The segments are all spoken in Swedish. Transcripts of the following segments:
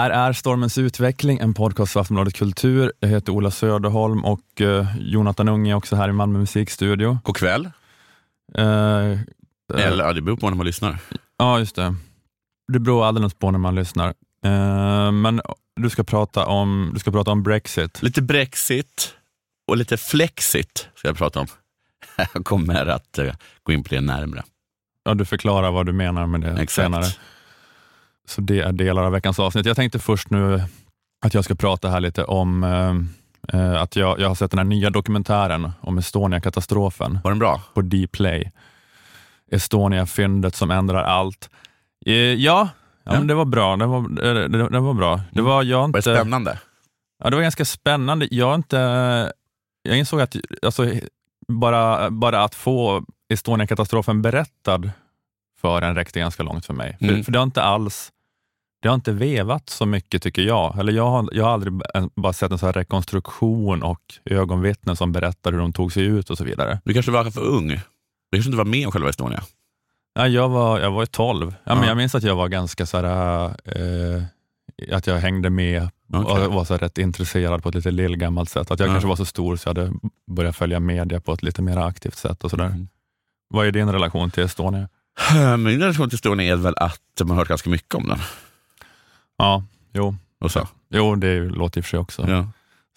här är Stormens utveckling, en podcast för Aftonbladet Kultur. Jag heter Ola Söderholm och eh, Jonathan Unge är också här i Malmö musikstudio. God kväll. Eh, Eller ja, det beror på när man lyssnar. Ja, just det. Det beror alldeles på när man lyssnar. Men du ska, prata om, du ska prata om Brexit. Lite Brexit och lite Flexit ska jag prata om. Jag kommer att gå in på det närmre. Ja, du förklarar vad du menar med det Exakt. senare. Så det är delar av veckans avsnitt. Jag tänkte först nu att jag ska prata här lite om eh, eh, att jag, jag har sett den här nya dokumentären om Estonia-katastrofen Var den bra? på Dplay. Estonia-fyndet som ändrar allt. Eh, ja, ja. Men det var bra. Det var, det, det, det var bra. Det var, jag har Var det inte, spännande? Ja, det var ganska spännande. Jag, inte, jag insåg att alltså, bara, bara att få Estonia-katastrofen berättad för en räckte ganska långt för mig. Mm. För, för det har inte alls det har inte vevat så mycket tycker jag. Eller jag, har, jag har aldrig bara sett en sån här rekonstruktion och ögonvittnen som berättar hur de tog sig ut och så vidare. Du kanske var för ung? Du kanske inte var med om själva Estonia? Ja, jag var, jag var ju 12. Ja, Men Ja. jag minns att jag var ganska så här, eh, att jag hängde med Okej. och var så rätt intresserad på ett lite lillgammalt sätt. Att jag Ja. kanske var så stor så jag hade börjat följa media på ett lite mer aktivt sätt. och så där. Mm. Vad är din relation till Estonia? Min relation till Estonia är väl att man har hört ganska mycket om den. Ja, jo, Och så. jo det låter i och för sig också Ja.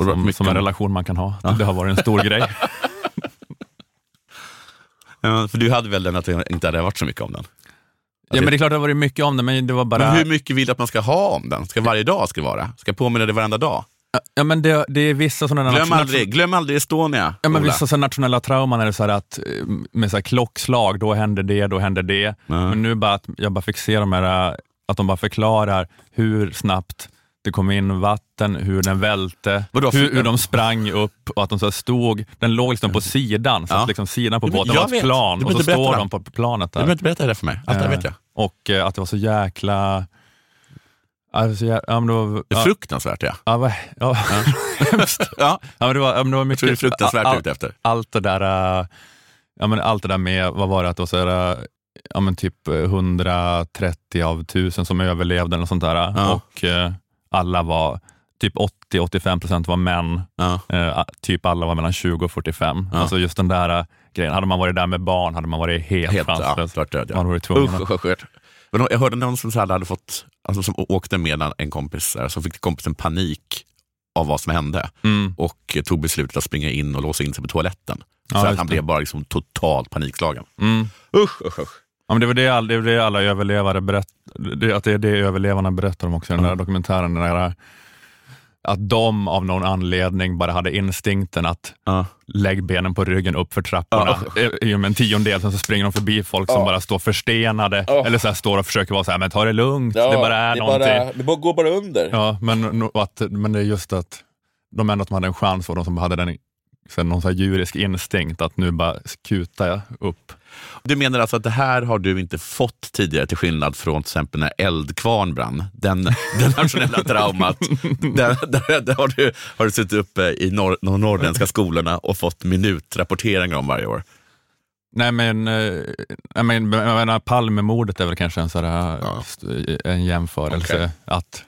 Som, mycket som en relation man kan ha. Ja. Det har varit en stor grej. Ja, för du hade väl den att det inte hade varit så mycket om den? Ja, men det är klart det har varit mycket om det, men det var bara... Men hur mycket vill du att man ska ha om den? Ska varje dag ska det vara? Ska jag påminna dig varenda dag? Ja, men det, det är vissa sådana Glöm national- aldrig, glöm aldrig Estonia, Ja, men Ola. vissa så här nationella trauman är det så här att eh, med så klockslag, då händer det, då händer det. Ja. Men nu bara att jag bara fick se de här, eh, att de bara förklarar hur snabbt det kom in vatten, hur den välte, Vadå, hur, hur de sprang upp och att de så stod, den låg liksom på sidan, så Ja. att liksom sidan på båten jag var ett plan Du och så står de på planet Du behöver där. inte berätta det för mig, allt det Eh, vet jag. Och eh, att det var så jäkla... Alltså, ja, men det var, ja, fruktansvärt ja. ja, ja, ja. Ja, men det var, men det var Jag mycket... tror det är fruktansvärt all- efter. allt det där, äh, ja, men allt det där med, vad var det, att det var så här, ja, men typ äh, 130 av 1000 som överlevde och sånt där. Ja. Och äh, alla var, typ 80-85 procent var män. Ja. Äh, typ alla var mellan 20 och 45. Ja. Alltså just den där äh, grejen. Hade man varit där med barn hade man varit helt, Helt ja, chanslös. klart död. Man Ja. varit tvungen. Usch, usch, usch. Men Jag hörde någon som så här hade fått, alltså som åkte med en kompis, så fick kompisen panik av vad som hände Mm. och tog beslutet att springa in och låsa in sig på toaletten. Ja, för att han det. blev bara liksom totalt panikslagen. Mm. Usch, usch, usch. Ja, men det var det, all, det, var det alla överlevare berättar, det, att det är det överlevarna berättar om också i den där dokumentären. Den där, att de av någon anledning bara hade instinkten att Ja. lägg benen på ryggen upp för trapporna. I I och med en tiondel, sen så springer de förbi folk som Ja. bara står förstenade Ja. eller så här, står och försöker vara så här, men ta det lugnt, det bara är någonting. det bara, går bara under. Ja, men, att, men det är just att de enda som hade en chans var de som hade den så här, någon så här djurisk instinkt att nu bara kuta upp. Du menar alltså att det här har du inte fått tidigare till skillnad från till exempel när Eldkvarn brann? Den, den nationella traumat. där, där, där har, du, har du suttit uppe i norr, de norrländska skolorna och fått minutrapporteringar om varje år. Nej men, eh, jag men, jag menar, Palmemordet är väl kanske en, sån här, Ja. st- en jämförelse. Okej. Att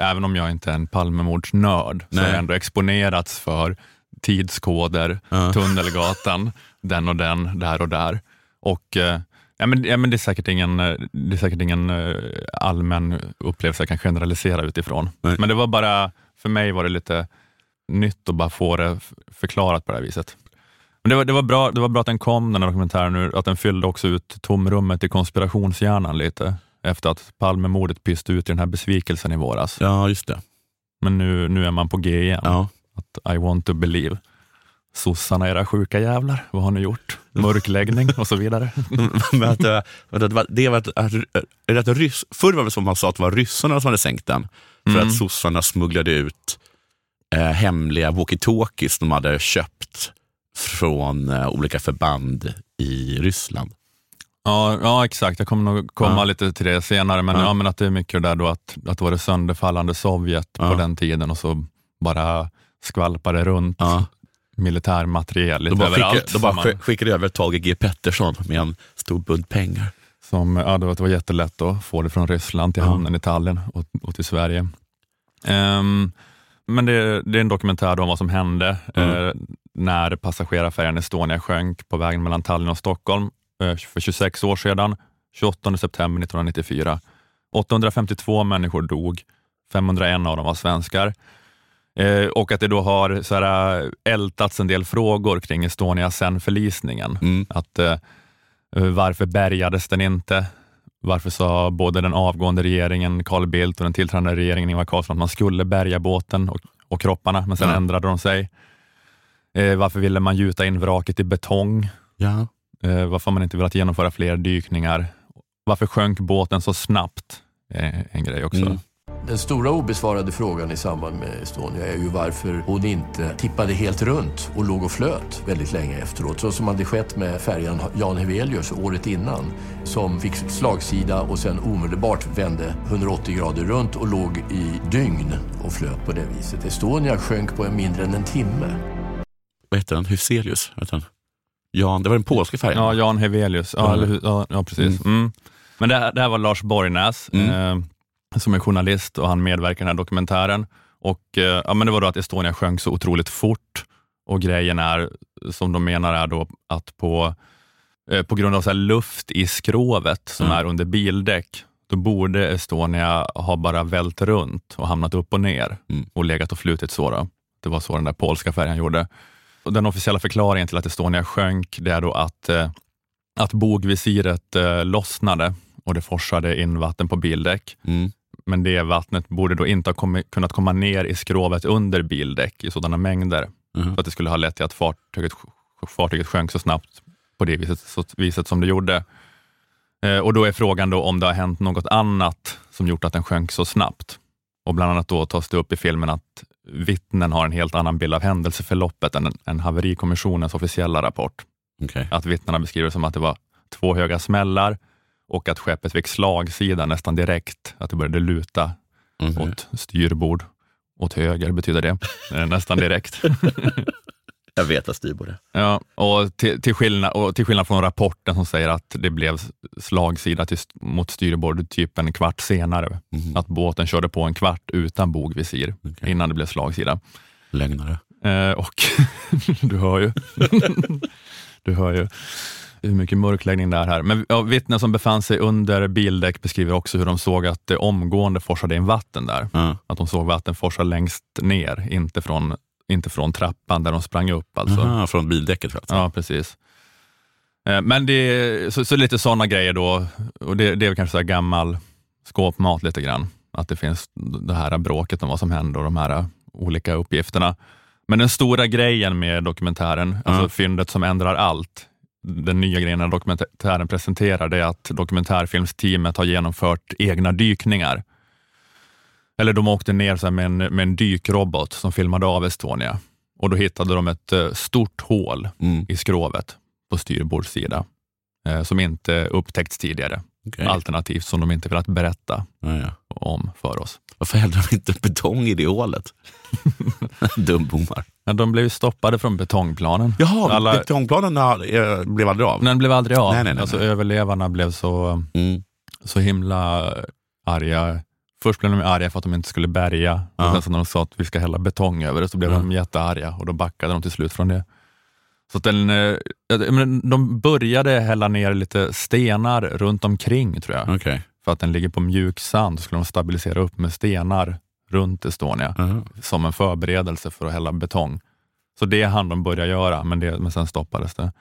även om jag inte är en Palmemordsnörd så har jag ändå exponerats för tidskoder, Ja. Tunnelgatan, den och den, där och där. Och eh, ja, men, ja, men det, är säkert ingen, eh, det är säkert ingen eh, allmän upplevelse jag kan generalisera utifrån. Nej. Men det var bara, för mig var det lite nytt att bara få det förklarat på det här viset. Men det var, det, var bra, det var bra att den kom, den här dokumentären, nu, att den fyllde också ut tomrummet i konspirationshjärnan lite, efter att Palmemordet pyste ut i den här besvikelsen i våras. Ja, just det. Men nu, nu är man på G igen. Ja. Att I want to believe. Sossarna era sjuka jävlar, vad har ni gjort? Mörkläggning och så vidare. Men att, att det var, att, att, ryss, förr var det som man sa att det var ryssarna som hade sänkt den. För Mm. att sossarna smugglade ut eh, hemliga walkie-talkies de hade köpt från eh, olika förband i Ryssland. Ja, ja exakt. Jag kommer nog komma Ja. lite till det senare, men, Ja. ja. men att det är mycket där då att, att det var det sönderfallande Sovjet Ja. på den tiden och så bara skvalpade runt. Militärmateriel lite De bara, överallt. skickade, de bara skick- skickade över Tage G Pettersson med en stor bunt pengar. som, ja, det, var, jättelätt att få det från Ryssland till Ja. hamnen i Tallinn och, och till Sverige. Ehm, men det, det är en dokumentär om vad som hände Mm. eh, när passagerarfärjan Estonia sjönk på vägen mellan Tallinn och Stockholm eh, för 26 år sedan, 28 september 1994. 852 människor dog, 501 av dem var svenskar. Eh, och att det då har så här, ältats en del frågor kring Estonia sen förlisningen. Mm. Att, eh, varför bärgades den inte? Varför sa både den avgående regeringen, Carl Bildt, och den tillträdande regeringen, Ingvar Carlsson, att man skulle bärga båten och, och kropparna, men sen Ja. ändrade de sig. Eh, varför ville man gjuta in vraket i betong? Ja. Eh, varför har man inte velat genomföra fler dykningar? Varför sjönk båten så snabbt? Eh, en grej också. Mm. Den stora obesvarade frågan i samband med Estonia är ju varför hon inte tippade helt runt och låg och flöt väldigt länge efteråt. Så som hade skett med färjan Jan Hevelius året innan som fick slagsida och sen omedelbart vände 180 grader runt och låg i dygn och flöt på det viset. Estonia sjönk på en mindre än en timme. Vad heter han? Hyselius? Han? Jan, det var den polska färjan. Ja, Jan Hevelius. Ja, Ja. ja, ja precis. Mm. Men det här, det här var Lars Borgnäs Mm. eh, som är journalist och han medverkar i den här dokumentären. Och, eh, ja, men det var då att Estonia sjönk så otroligt fort och grejen är, som de menar är då att på, eh, på grund av så luft i skrovet som Mm. är under bildäck, då borde Estonia ha bara vält runt och hamnat upp och ner Mm. och legat och flutit så. Då. Det var så den där polska färjan gjorde. Och den officiella förklaringen till att Estonia sjönk, det är då att, eh, att bogvisiret lossnade och det forsade in vatten på bildäck. Mm. Men det vattnet borde då inte ha kommit, kunnat komma ner i skrovet under bildäck i sådana mängder, Mhm. så att det skulle ha lett till att fartyget, fartyget sjönk så snabbt på det viset, så viset som det gjorde. Eh, och Då är frågan då om det har hänt något annat som gjort att den sjönk så snabbt. Och Bland annat då tas det upp i filmen att vittnen har en helt annan bild av händelseförloppet än, än haverikommissionens officiella rapport. Okej. Att vittnena beskriver som att det var två höga smällar och att skeppet fick slagsida nästan direkt, att det började luta Mhm. åt styrbord. Åt höger betyder det, Eh, nästan direkt. Jag vet att styrbord är. Ja, och till, till, skillnad, och till skillnad från rapporten som säger att det blev slagsida till, mot styrbord typ en kvart senare. Mhm. Att båten körde på en kvart utan bogvisir Okej. innan det blev slagsida. Lögnare. Eh, och du hör ju. du hör ju hur mycket mörkläggning det är här. Men ja, vittnen som befann sig under bildäck beskriver också hur de såg att det omgående forsade in vatten där. Ja. Att de såg vatten forsa längst ner, inte från, inte från trappan där de sprang upp. Alltså. Aha, från bildäcket alltså. Ja, precis. Eh, Men det är så, så lite sådana grejer då, och det, det är väl kanske så här gammal skåpmat lite grann. Att det finns det här bråket om vad som hände och de här olika uppgifterna. Men den stora grejen med dokumentären, alltså fyndet som ändrar allt, den nya grejen när dokumentären presenterar, det är att dokumentärfilmsteamet har genomfört egna dykningar. Eller de åkte ner så med, en, med en dykrobot som filmade av Estonia och då hittade de ett eh, stort hål Mm. i skrovet på styrbordssida eh, som inte upptäckts tidigare, Okej. alternativt som de inte velat berätta Ja, ja. om för oss. Varför hällde de inte betong i det hålet? Dumbommar. Ja, de blev stoppade från betongplanen. Jaha, Alla- betongplanen eh, blev aldrig av? Den blev aldrig av. Nej, nej, nej, alltså, nej. Överlevarna blev så, Mm. så himla arga. Först blev de arga för att de inte skulle bärga. Ja. Och sen så när de sa att vi ska hälla betong över det så blev Ja. de jättearga och då backade de till slut från det. Så den, eh, de började hälla ner lite stenar runt omkring tror jag. Okej. För att den ligger på mjuk sand skulle de stabilisera upp med stenar runt Estonia Aha. som en förberedelse för att hälla betong. Så det hann de börja göra, men, det, men sen stoppades det.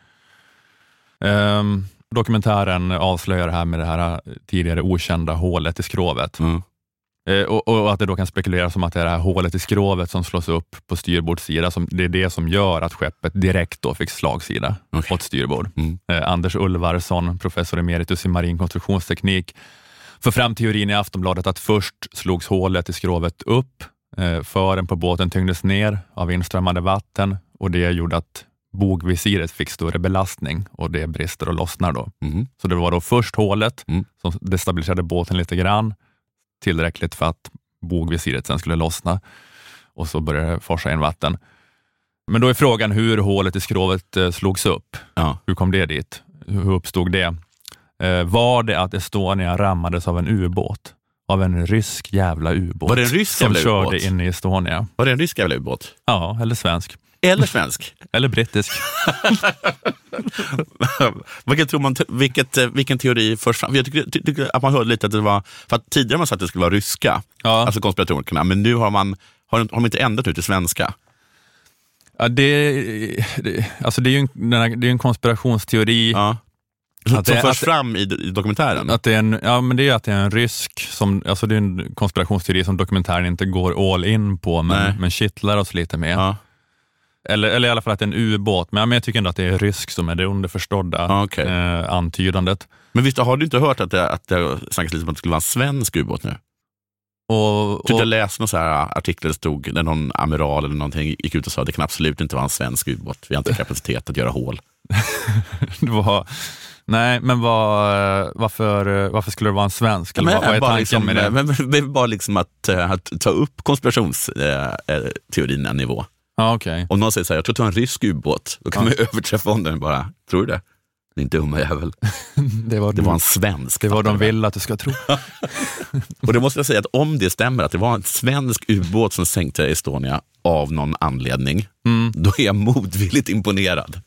Ehm, dokumentären avslöjar det här med det här tidigare okända hålet i skrovet. Mm. Eh, och, och att det då kan spekuleras om att det är det här hålet i skrovet som slås upp på styrbordssida, som, det är det som gör att skeppet direkt då fick slagsida Okej. åt styrbord. Mm. Eh, Anders Ulvarsson, professor emeritus i marin konstruktionsteknik, för fram teorin i Aftonbladet att först slogs hålet i skrovet upp, eh, fören på båten tyngdes ner av inströmmande vatten och det gjorde att bogvisiret fick större belastning och det brister och lossnar. Då. Mhm. Så det var då först hålet Mm. som destabiliserade båten lite grann, tillräckligt för att bogvisiret sen skulle lossna och så började det forsa in vatten. Men då är frågan hur hålet i skrovet eh, slogs upp. Ja. Hur kom det dit? Hur uppstod det? Eh, var det att Estonia rammades av en ubåt? Av en rysk jävla ubåt? Var det en rysk som jävla körde ubåt? in i Estonia? Var det en rysk jävla ubåt? Ja, eller svensk. Eller svensk? Eller brittisk. vilket tror man, vilket, eh, vilken teori förs fram? Jag tycker, ty- tycker att man hörde lite att det var, för att tidigare man sagt att det skulle vara ryska, Ja. alltså konspiratorikerna, men nu har man har, de- har de inte ändrat ut till svenska? Ja, det, det, alltså det är ju en, det är en konspirationsteori. Ja. Att som det- förs att fram i, i dokumentären? Att det är en, ja, men det är att det är en rysk, som, alltså det är en konspirationsteori som dokumentären inte går all in på, Nej. men, men kittlar oss lite med. ja. Eller, eller i alla fall att det är en ubåt, men, ja, men jag tycker ändå att det är rysk som är det underförstådda Ja, okej. eh, antydandet. Men visst har du inte hört att det, att det snackas lite om att det skulle vara en svensk ubåt nu? Och, Typ och, jag läste någon så här artikel där stod, där någon amiral eller någonting gick ut och sa att det kan absolut inte vara en svensk ubåt. Vi har inte kapacitet att göra hål. var, nej, men vad, varför, varför skulle det vara en svensk? Eller vad, vad är bara tanken liksom, med det? Men, men, men bara liksom att, eh, att ta upp konspirationsteorin en nivå. Okej. Om någon säger så här, jag tror att det var en rysk ubåt, då kan man ju överträffa honom bara, tror du det? Din dumma jävel. Det var, Det var en svensk. det var de du väl? vill att du ska tro. Och det måste jag säga att om det stämmer, att det var en svensk ubåt som sänkte Estonia av någon anledning, Mm. då är jag motvilligt imponerad.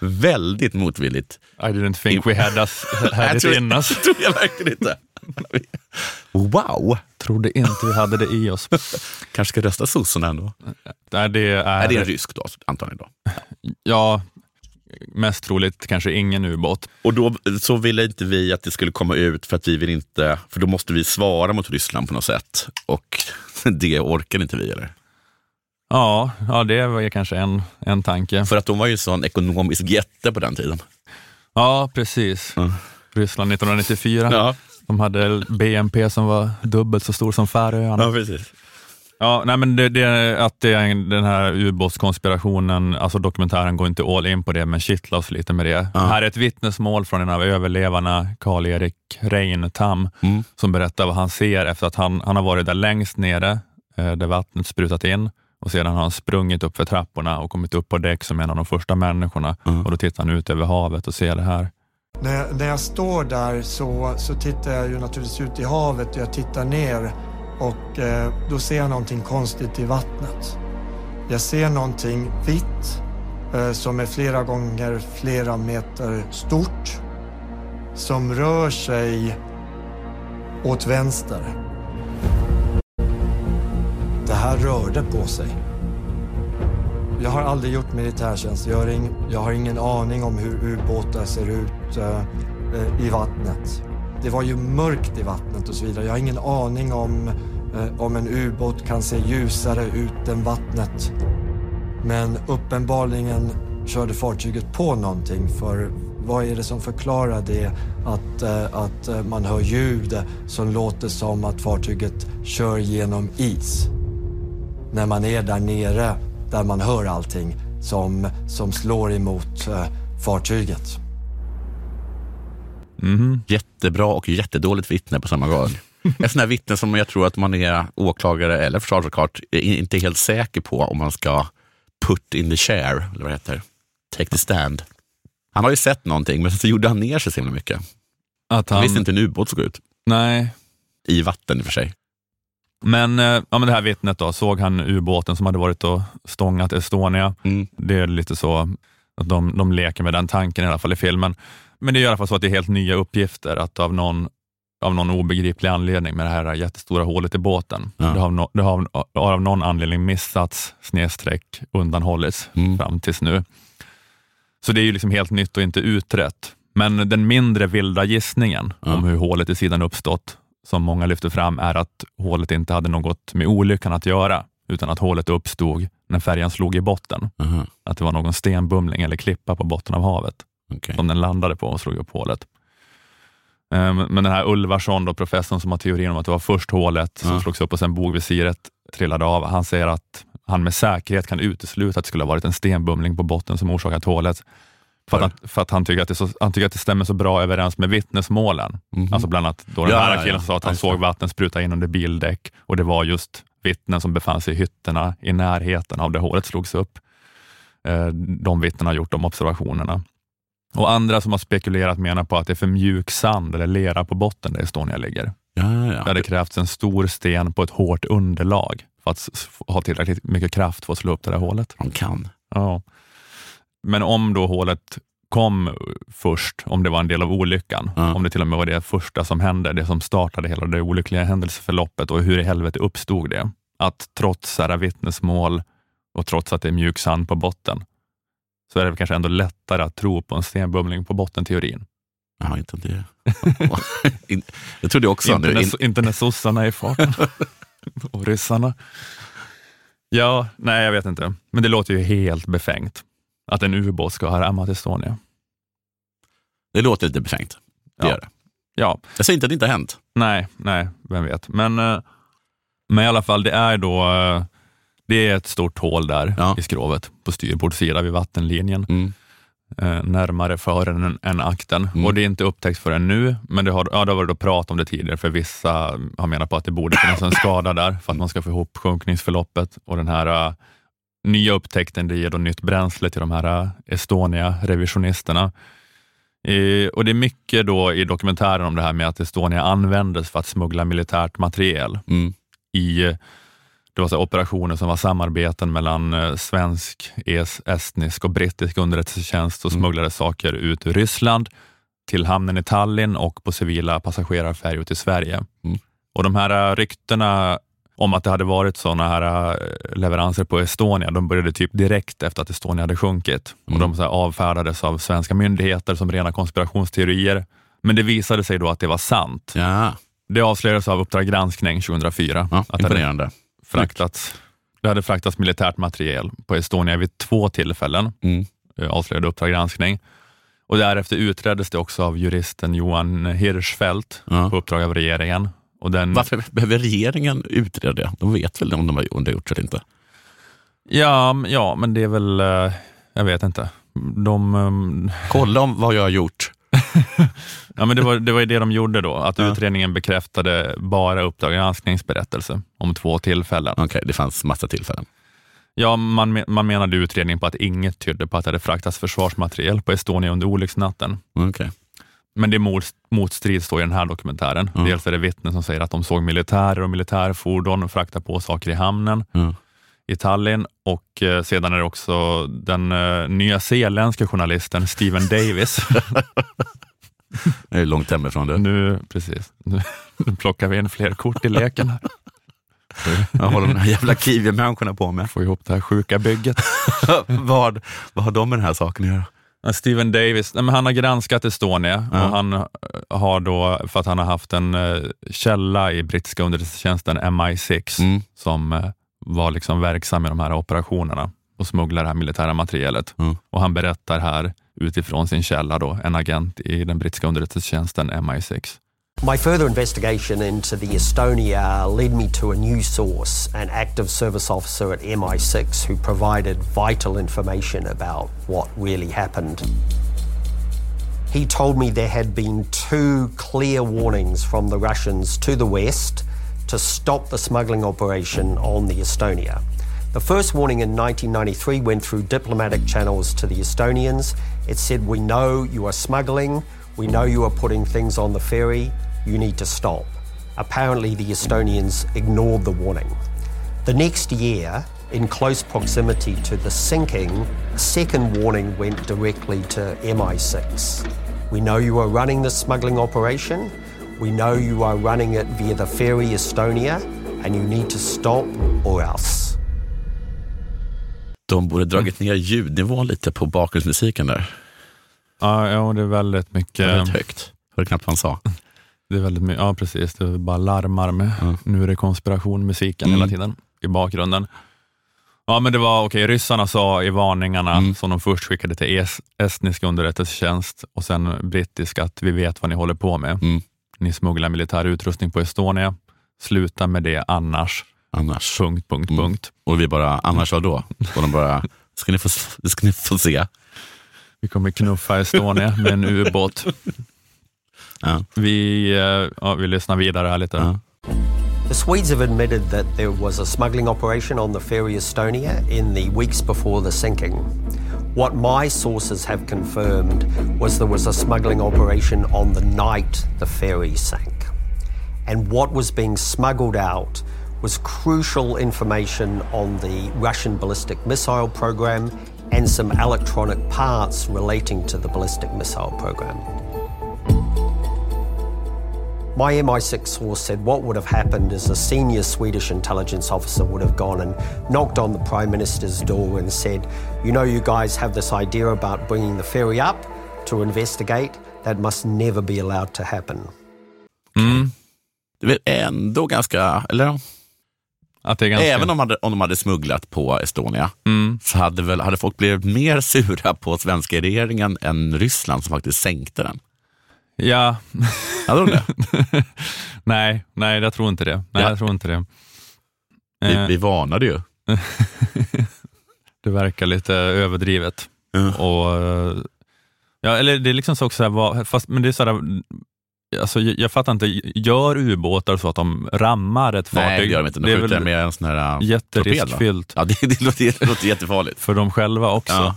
Väldigt motvilligt. I didn't think we had, us, had it in us. tror jag verkligen inte. Wow! Trodde inte vi hade det i oss. Kanske ska rösta sossarna ändå. Nej, det är, Är det en rysk då, antagligen då? Ja, mest troligt kanske ingen ubåt. Och då så ville inte vi att det skulle komma ut för att vi vill inte, för då måste vi svara mot Ryssland på något sätt. Och det orkar inte vi eller? Ja, ja det var ju kanske en, en tanke. För att de var ju en sån ekonomisk jätte på den tiden. Ja, precis. Ja. Ryssland 1994. Ja, De hade BNP som var dubbelt så stor som Färöarna. ja precis. Ja, nej, men det, det, att det är den här ubåtskonspirationen, alltså dokumentären går inte all in på det, men kittlar oss lite med det. Ja. Här är ett vittnesmål från en av överlevarna, Karl-Erik Reintam, Mm. som berättar vad han ser efter att han, han har varit där längst nere, eh, där vattnet sprutat in, och sedan har han sprungit upp för trapporna och kommit upp på däck som en av de första människorna. Mm. Och då tittar han ut över havet och ser det här. När jag, när jag står där så, så tittar jag ju naturligtvis ut i havet och jag tittar ner och eh, då ser jag någonting konstigt i vattnet. Jag ser någonting vitt eh, som är flera gånger flera meter stort som rör sig åt vänster. Det här rörde på sig. Jag har aldrig gjort militärtjänstgöring. Jag har ingen aning om hur ubåtar ser ut eh, eh, i vattnet. Det var ju mörkt i vattnet och så vidare. Jag har ingen aning om, eh, om en ubåt kan se ljusare ut än vattnet. Men uppenbarligen körde fartyget på någonting för vad är det som förklarar det att, eh, att eh, man hör ljud som låter som att fartyget kör genom is? när man är där nere där man hör allting som, som slår emot eh, fartyget. Mhm. Jättebra och jättedåligt vittne på samma gång. Ett sånt här vittne som jag tror att man är åklagare eller försvarsadvokat är inte helt säker på om man ska put in the chair, eller vad det heter. Take the stand. Han har ju sett någonting, men så gjorde han ner sig så himla mycket. Att Han han, visste inte hur en ubåt såg ut. Nej, I vatten i och för sig. Men, eh, ja, men det här vittnet då, såg han ubåten som hade varit och stångat Estonia? Mm. Det är lite så att de, de leker med den tanken i alla fall i filmen. Men det är i alla fall så att det är helt nya uppgifter, att av någon, av någon obegriplig anledning med det här jättestora hålet i båten, Ja. det, har, no, det har, har av någon anledning missats, snedstreck, undanhållits Mm. fram tills nu. Så det är ju liksom helt nytt och inte utrett. Men den mindre vilda gissningen Ja. om hur hålet i sidan uppstått, som många lyfter fram, är att hålet inte hade något med olyckan att göra, utan att hålet uppstod när färjan slog i botten. Aha, Att det var någon stenbumling eller klippa på botten av havet okej. som den landade på och slog upp hålet. Ehm, Men den här Ulvarsson, då, professorn som har teorin om att det var först hålet som Ja. slogs upp och sen bogvisiret trillade av, han säger att, han med säkerhet kan utesluta att det skulle ha varit en stenbumling på botten som orsakat hålet. För, att, han, för att han, tycker att det så, han tycker att det stämmer så bra överens med vittnesmålen. Mhm. Alltså bland annat då den Ja, här killen ja. som sa att han såg vatten spruta in under bildäck och det var just vittnen som befann sig i hytterna i närheten av där hålet slogs upp. Eh, De vittnena har gjort de observationerna. Och andra som har spekulerat menar på att det är för mjuk sand eller lera på botten där Estonia ligger. Ja, ja, Det hade krävts en stor sten på ett hårt underlag för att ha tillräckligt mycket kraft för att slå upp det där hålet. De kan. Ja. Men om då hålet kom först, om det var en del av olyckan, Ja. om det till och med var det första som hände, det som startade hela det olyckliga händelseförloppet och hur i helvete uppstod det? Att trots här vittnesmål och trots att det är mjuk sand på botten, så är det kanske ändå lättare att tro på en stenbumling på botten-teorin. Ja, inte det. Jag trodde också Inte nu. när, In, inte när sossarna är i farten. och ryssarna. Ja, nej jag vet inte. Men det låter ju helt befängt att en ubåt ska ha rammat Estonia. det låter lite befängt. Det Ja. gör det. Ja, Jag säger inte att det inte har hänt. nej, nej, vem vet. Men, eh, men i alla fall, det är då eh, det är ett stort hål där Ja. i skrovet på styrbordssida vid vattenlinjen. Mm. eh, närmare fören än, än akten. Mm. Och det är inte upptäckt förrän nu, men det har, ja, det har varit prat om det tidigare, för vissa har menat på att det borde finnas en skada där för att man ska få ihop sjunkningsförloppet. Och den här nya upptäckten, det ger då nytt bränsle till de här eh, Estonia-revisionisterna. Eh, och det är mycket då i dokumentären om det här med att Estonia användes för att smuggla militärt materiel Mm. i det var så operationer som var samarbeten mellan eh, svensk, es, estnisk och brittisk underrättelsetjänst och Mm. smugglade saker ut ur Ryssland till hamnen i Tallinn och på civila passagerarfärjor till Sverige. Mm. Och De här eh, ryktena om att det hade varit sådana här eh, leveranser på Estonia, de började typ direkt efter att Estonia hade sjunkit. Mm. Och De avfärdades av svenska myndigheter som rena konspirationsteorier. Men det visade sig då att det var sant. Ja, Det avslöjades av Uppdrag granskning 2004. ja att det hade imponerande. fraktats, det hade fraktats militärt materiel på Estonia vid två tillfällen, Mm. eh, avslöjade Uppdrag granskning. Och därefter utreddes det också av juristen Johan Hirschfeldt Ja. på uppdrag av regeringen. Den, Varför behöver regeringen utreda det? De vet väl om de har gjort det eller inte? Ja, ja, men det är väl, eh, jag vet inte. De, ehm, Kolla om vad jag har gjort. ja, men det, var, det var ju det de gjorde då, att Ja. utredningen bekräftade bara Uppdrag gransknings berättelse om två tillfällen. Okej, det fanns massa tillfällen. Ja, man, man menade utredningen på att inget tydde på att det hade fraktats försvarsmateriel på Estonia under olycksnatten. Okej. Men det mot, motstrids då i den här dokumentären. Mm. Dels är det vittnen som säger att de såg militärer och militärfordon frakta på saker i hamnen Ja. i Tallinn och eh, sedan är det också den eh, nya zeeländska journalisten Steven Davis. Jag är långt hemifrån du. nu, precis, nu, nu plockar vi in fler kort i leken. här. Jag håller de här jävla kiwi-människorna på med. Få ihop det här sjuka bygget. vad, vad har de med den här saken att göra? Ja, Steven Davis, nej, men han har granskat Estonia Ja. och han eh, har då, för att han har haft en eh, källa i brittiska underrättelsetjänsten MI6 Mm. som eh, var liksom verksam i de här operationerna och smugglade det här militära materialet. Mm. Och Han berättar här utifrån sin källa, då, en agent i den brittiska underrättelsetjänsten MI6. My further investigation into the Estonia led me to a new source, an active service officer at MI6 who provided vital information about what really happened. He told me there had been two clear warnings from the Russians to the west to stop the smuggling operation on the Estonia. The first warning in 1993 went through diplomatic channels to the Estonians. It said, We know you are smuggling, we know you are putting things on the ferry, you need to stop. Apparently, the Estonians ignored the warning. The next year, in close proximity to the sinking, a second warning went directly to MI6. We know you are running this smuggling operation. We know you are running it via the ferry Estonia, and you need to stop or else. De borde dragit ner ljudnivån lite på bakgrundsmusiken där. Ja, ja det är väldigt mycket. väldigt högt. Hörde knappt vad han sa. Det är väldigt mycket, ja precis, det bara larmar med. Ja. Nu är det konspirationmusiken Mm. hela tiden i bakgrunden. Ja men det var okej, ryssarna sa i varningarna Mm. som de först skickade till es, estnisk underrättelsetjänst och sen brittisk att vi vet vad ni håller på med. Mm. Ni smugglar militär utrustning på Estonia. Sluta med det annars. Annars. Punkt, punkt, Mm. punkt. Och vi bara, annars vad då? Och de bara, ska ni få, ska ni få se. Vi kommer knuffa Estonia med en ubåt. Ja. Vi, eh, ja, vi lyssnar vidare här lite. Ja. The Swedes have admitted that there was a smuggling operation on the ferry Estonia in the weeks before the sinking. What my sources have confirmed was there was a smuggling operation on the night the ferry sank. And what was being smuggled out was crucial information on the Russian ballistic missile program and some electronic parts relating to the ballistic missile program. My MI6 source said what would have happened is a senior Swedish intelligence officer would have gone and knocked on the Prime Minister's door and said, You know, you guys have this idea about bringing the ferry up to investigate. That must never be allowed to happen. Mm. Det är ändå ganska, eller ganska... även om, de hade, om de hade smugglat på Estonia, Mm. så hade, väl, hade folk blivit mer sura på svenska regeringen än Ryssland som faktiskt sänkte den. Ja, Hade de det? nej, nej, jag tror inte det. Nej, Ja. jag tror inte det. Vi, Eh, vi varnade ju. det verkar lite överdrivet. Ja. Och, eh, ja, eller det är liksom så också, så här, fast, men det är så här, alltså, jag, jag fattar inte, gör ubåtar så att de rammar ett fartyg? Nej, det gör de inte. De det är skjuter med en sån här va? jätteriskfyllt Ja, det, det, låter, det låter jättefarligt. för dem själva också. Ja.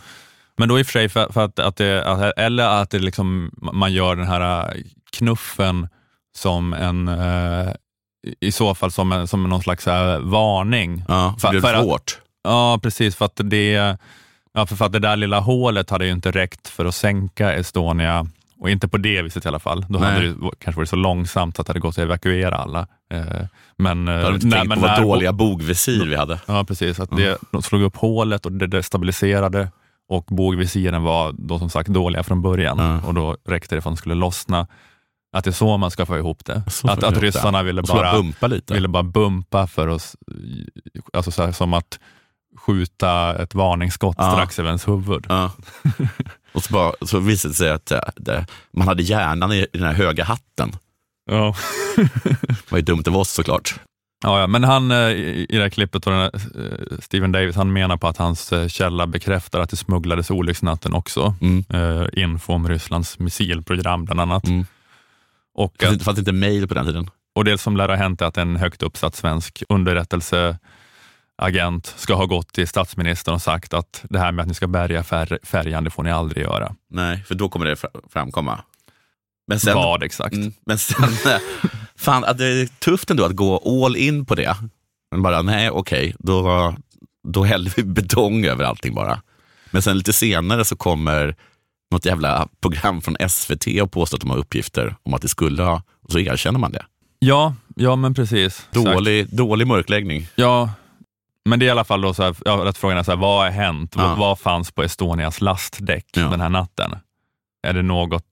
Men då i och för sig, för, för att, att det, eller att det liksom, man gör den här äh, knuffen som en, eh, i så fall som, en, som någon slags varning. Ja, För- för, det för att- svårt. Ja, precis. För att det, ja, för, för att det där lilla hålet hade ju inte räckt för att sänka Estonia. Och inte på det viset i alla fall. Då Nej. hade det kanske varit så långsamt att det hade gått att evakuera alla. Eh, men, Jag hade eh, inte tänkt på vad dåliga bogvisir vi hade. Ja, precis. Att det, de slog upp hålet och det destabiliserade och bågvisiren var då som sagt dåliga från början Ja. och då räckte det för att de skulle lossna. Att det är så man ska få ihop det. Så att vi att ryssarna ville bara, bumpa lite. ville bara bumpa för oss, alltså så här, som att skjuta ett varningsskott Ja. strax över ens huvud. Ja. Och så, bara, så visade det sig att eh, det, man hade hjärnan i, i den här höga hatten. Ja. Det var ju dumt av oss såklart. Ja, ja, men han eh, i det här klippet, och den här, eh, Steven Davis, han menar på att hans källa bekräftar att det smugglades olycksnatten också. Mm. Eh, info om Rysslands missilprogram bland annat. Mm. Och, Fanns att, inte, fanns inte mail på den tiden. och det som lär ha hänt är att en högt uppsatt svensk underrättelseagent ska ha gått till statsministern och sagt att det här med att ni ska bärga fär, färjan, det får ni aldrig göra. Nej, för då kommer det fra- framkomma. Men sen, Vad exakt? Mm, men sen, fan, att det är tufft ändå att gå all in på det. Men bara, nej okej, då, då häller vi betong över allting bara. Men sen lite senare så kommer något jävla program från SVT och påstår att de har uppgifter om att det skulle ha, och så erkänner man det. Ja, ja men precis. Exakt. Dålig, dålig mörkläggning. Ja, men det är i alla fall då så här, ja, rätt frågan är så här, vad har hänt? Ja. Vad, vad fanns på Estonias lastdäck Ja. den här natten? Är det något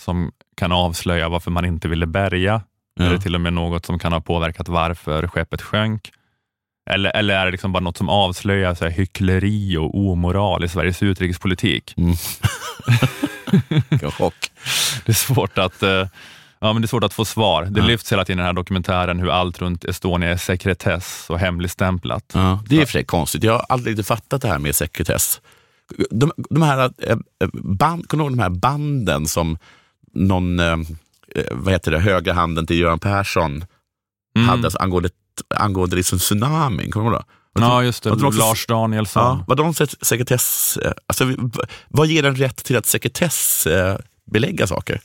som kan avslöja varför man inte ville bärga? Är det till och med något som kan ha påverkat varför skeppet sjönk? Eller, eller är det liksom bara något som avslöjar så här, hyckleri och omoral i Sveriges utrikespolitik? Mm. Vilken chock. Det är svårt att, eh, ja, men det är svårt att få svar. Det Ja. lyfts hela tiden i den här dokumentären hur allt runt Estonia är sekretess och hemligstämplat. Ja, det är för sig konstigt. Jag har aldrig riktigt fattat det här med sekretess. De, de här eh, band, kommer du ihåg de här banden som någon, eh, vad heter det, högra handen till Göran Persson Mm. hade alltså, angående, angående liksom tsunamin? Kommer du ihåg det? Ja, just det. Också- Lars Danielsson. Ja, var de sek- sekretess... eh, Alltså, vad ger en rätt till att sekretessbelägga saker?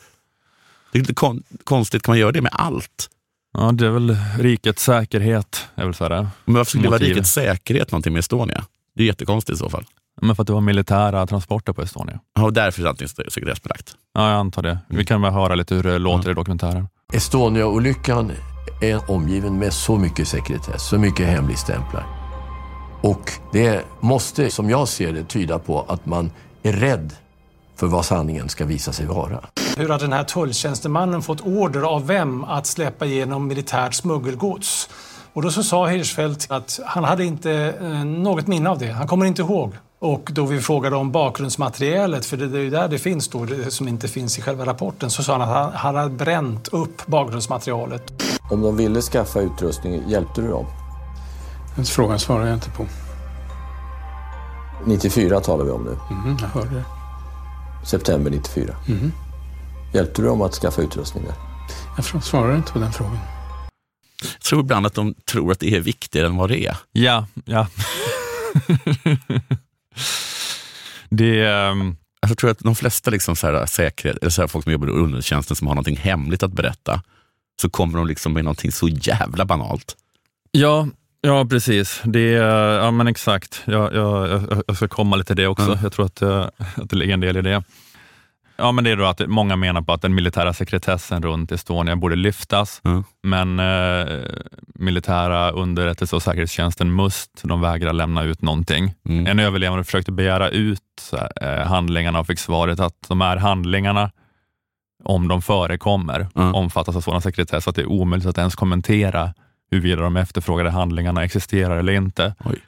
Det är lite kon, konstigt, kan man göra det med allt? Ja, det är väl rikets säkerhet. Är väl så här. Men varför skulle det vara rikets säkerhet någonting med Estonia? Det är jättekonstigt i så fall. Men för att det var militära transporter på Estonia. Ja, och därför är allting sekretessbelagt. Ja, jag antar det. Vi kan väl höra lite hur det låter i dokumentären. Estonia-olyckan är omgiven med så mycket sekretess, så mycket hemligstämplar. Och det måste, som jag ser det, tyda på att man är rädd för vad sanningen ska visa sig vara. Hur har den här tulltjänstemannen fått order av vem att släppa igenom militärt smuggelgods? Och då så sa Hirschfeldt att han hade inte eh, något minne av det. Han kommer inte ihåg. Och då vi frågade om bakgrundsmaterialet, för det är ju där det finns då, det som inte finns i själva rapporten, så sa han att han, han hade bränt upp bakgrundsmaterialet. Om de ville skaffa utrustning, hjälpte du dem? Den frågan svarar jag inte på. 94 talar vi om nu. Mhm, jag hörde det. September 94. Mhm. Hjälpte du dem att skaffa utrustning där? Jag svarar inte på den frågan. Jag tror ibland att de tror att det är viktigare än vad det är. Ja, ja. det, Alltså, jag tror att de flesta liksom så här, säkerhet, eller så här, folk som jobbar i underrättelsetjänsten som har någonting hemligt att berätta, så kommer de liksom med någonting så jävla banalt. ja, ja, precis. Det, ja, men exakt. Jag, jag, jag- jag ska komma lite till det också. Mm. Jag tror att, eh, att det ligger en del i det. Ja, men det är då att många menar på att den militära sekretessen runt Estonia borde lyftas, Mm. men eh, militära underrättelse och säkerhetstjänsten MUST, de vägrar lämna ut någonting. Mm. En överlevande försökte begära ut eh, handlingarna och fick svaret att de här handlingarna, om de förekommer, Mm. omfattas av sådan sekretess att det är omöjligt att ens kommentera huruvida de efterfrågade handlingarna existerar eller inte. Oj.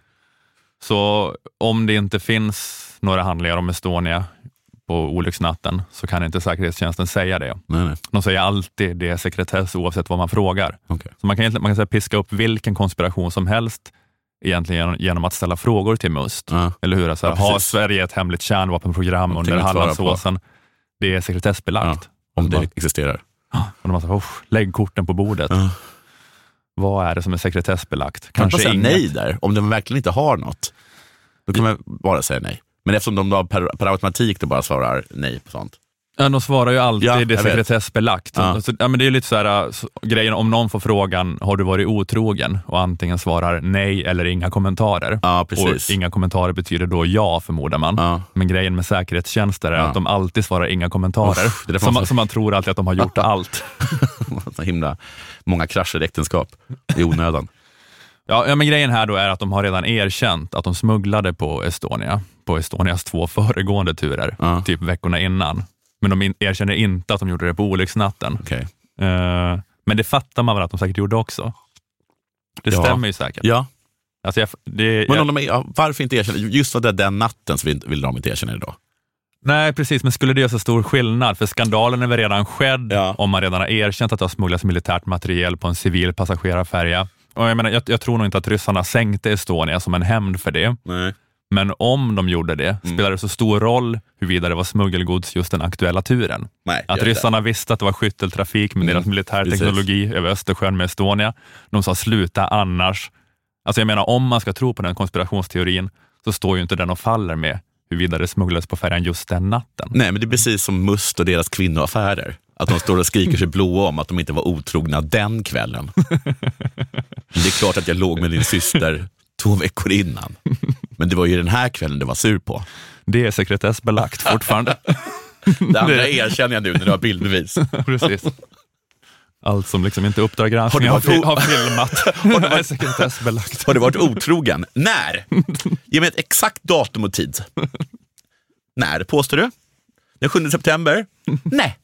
Så om det inte finns några handlingar om Estonia på olycksnatten så kan inte säkerhetstjänsten säga det. Nej, nej. De säger alltid det är sekretess oavsett vad man frågar. Okej. Så man kan, man kan säga, piska upp vilken konspiration som helst egentligen genom, genom att ställa frågor till MUST. Ja. Eller hur? Så här, Ja, har. Sverige ett hemligt kärnvapenprogram under Hallandsåsen? Det är sekretessbelagt. Om Bara- det existerar. Och de bara, så här, "Usch, lägg korten på bordet. Vad är det som är sekretessbelagt? Kan man Kanske säga nej där? Om de verkligen inte har något, då kan man bara säga nej. Men eftersom de då per, per automatik då bara svarar nej på sånt. Ja, de svarar ju alltid Ja, det är sekretessbelagt. Ja. Så, ja, men det är lite så här, så, grejen om någon får frågan, har du varit otrogen? Och antingen svarar nej eller inga kommentarer. Ja, precis. Och inga kommentarer betyder då ja, förmodar man. Ja. Men grejen med säkerhetstjänster är att de alltid svarar inga kommentarer. Uff, det som, man som man tror alltid att de har gjort allt. så himla många krascher i äktenskap i onödan. Ja, ja, men grejen här då är att de har redan erkänt att de smugglade på Estonia, på Estonias två föregående turer, typ veckorna innan. Men de in, erkänner inte att de gjorde det på olycksnatten. Okej. Eh, men det fattar man väl att de säkert gjorde också? Det Ja. stämmer ju säkert. Ja, Alltså jag, det, men jag, om de är, ja, varför inte erkänna? Just för det den natten så vill, vill de inte erkänna det då. nej, precis, men skulle det göra så stor skillnad? För skandalen är väl redan skedd Ja. om man redan har erkänt att det har smugglats militärt materiel på en civil passagerarfärja. Och jag, menar, jag, jag tror nog inte att ryssarna sänkte Estonia som en hämnd för det. Nej. Men om de gjorde det, Mm. spelar det så stor roll huruvida det var smuggelgods just den aktuella turen? Nej, Att gör det. ryssarna visste att det var skytteltrafik med Mm, deras militärteknologi över Östersjön med Estonia. De sa sluta annars. Alltså jag menar, om man ska tro på den konspirationsteorin så står ju inte den och faller med huruvida det smugglades på färjan just den natten. Nej, men det är precis som Must och deras kvinnoaffärer. Att de står och skriker sig blåa om att de inte var otrogna den kvällen. Det är klart att jag låg med din syster två veckor innan. Men det var ju den här kvällen du var sur på. Det är sekretessbelagt fortfarande. Det andra Det- erkänner jag nu när du har bildbevis. Precis. Allt som liksom inte Uppdrag granskning Har har, har filmat är sekretessbelagt. Har du varit otrogen? När? Ge mig ett exakt datum och tid. När, påstår du? Den 7 september? Nej.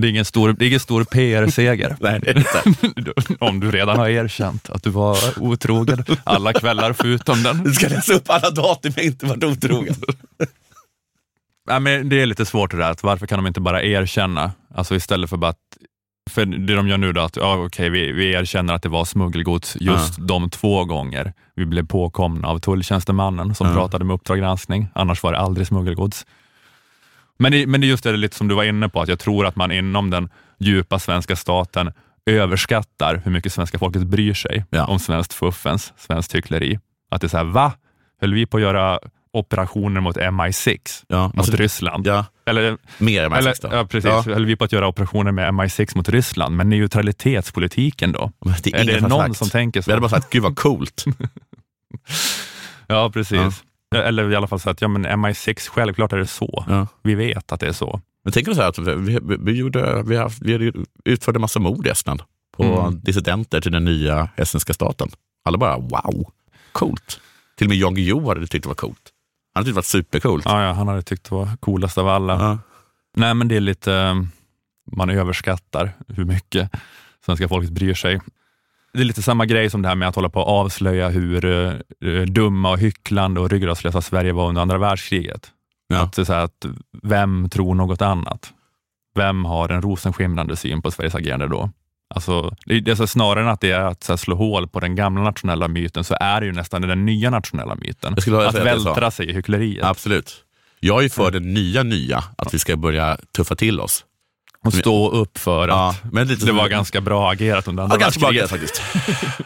Det är ingen stor, det är ingen stor PR-seger. Nej, det är det inte. Om du redan har erkänt att du var otrogen alla kvällar förutom den. Du ska läsa upp alla datum jag inte varit otrogen. Nej, men det är lite svårt det där, att varför kan de inte bara erkänna? Alltså istället för bara att, för det de gör nu då, att ja, okej, vi, vi erkänner att det var smuggelgods just de två gånger vi blev påkomna av tulltjänstemannen som Ja. pratade med Uppdrag granskning, annars var det aldrig smuggelgods. Men det, men det är just det lite som du var inne på, att jag tror att man inom den djupa svenska staten överskattar hur mycket svenska folket bryr sig Ja. om svenskt fuffens, svenskt hyckleri. Att det är så här, va? Höll vi på att göra operationer mot MI6 Ja, mot alltså, Ryssland? ja, Eller, mer än eller, MI6 då. ja, precis. Ja, Höll vi på att göra operationer med MI6 mot Ryssland? Men neutralitetspolitiken då? men det är, Är det någon sagt. som tänker så? Vi hade bara sagt, gud vad coolt. Ja, precis. Eller i alla fall så att ja, men MI6, självklart är det så. Ja. Vi vet att det är så. Men tänker du så här att vi, vi, vi, gjorde, vi, har, vi utförde massa mord i Estland på Mm. dissidenter till den nya estniska staten. Alla bara wow, coolt. Till och med Jan Guillou hade tyckt det var coolt. Han hade tyckt det var supercoolt. Ja, ja, han hade tyckt det var coolast av alla. Ja. Nej, men det är lite, eh, man överskattar hur mycket svenska folket bryr sig. Det är lite samma grej som det här med att hålla på att avslöja hur eh, dumma och hycklande och ryggradslösa Sverige var under andra världskriget. Ja. Att det är så här att vem tror något annat? Vem har en rosenskimrande syn på Sveriges agerande då? Alltså, det är, det så snarare än att det är att här, slå hål på den gamla nationella myten, så är det ju nästan den nya nationella myten. Att det vältra sig i hyckleriet. Absolut. Jag är för den nya nya, att vi ska börja tuffa till oss. Och stå upp för Ja, att men lite det var ganska bra agerat under ja, andra ganska bra världskriget. faktiskt.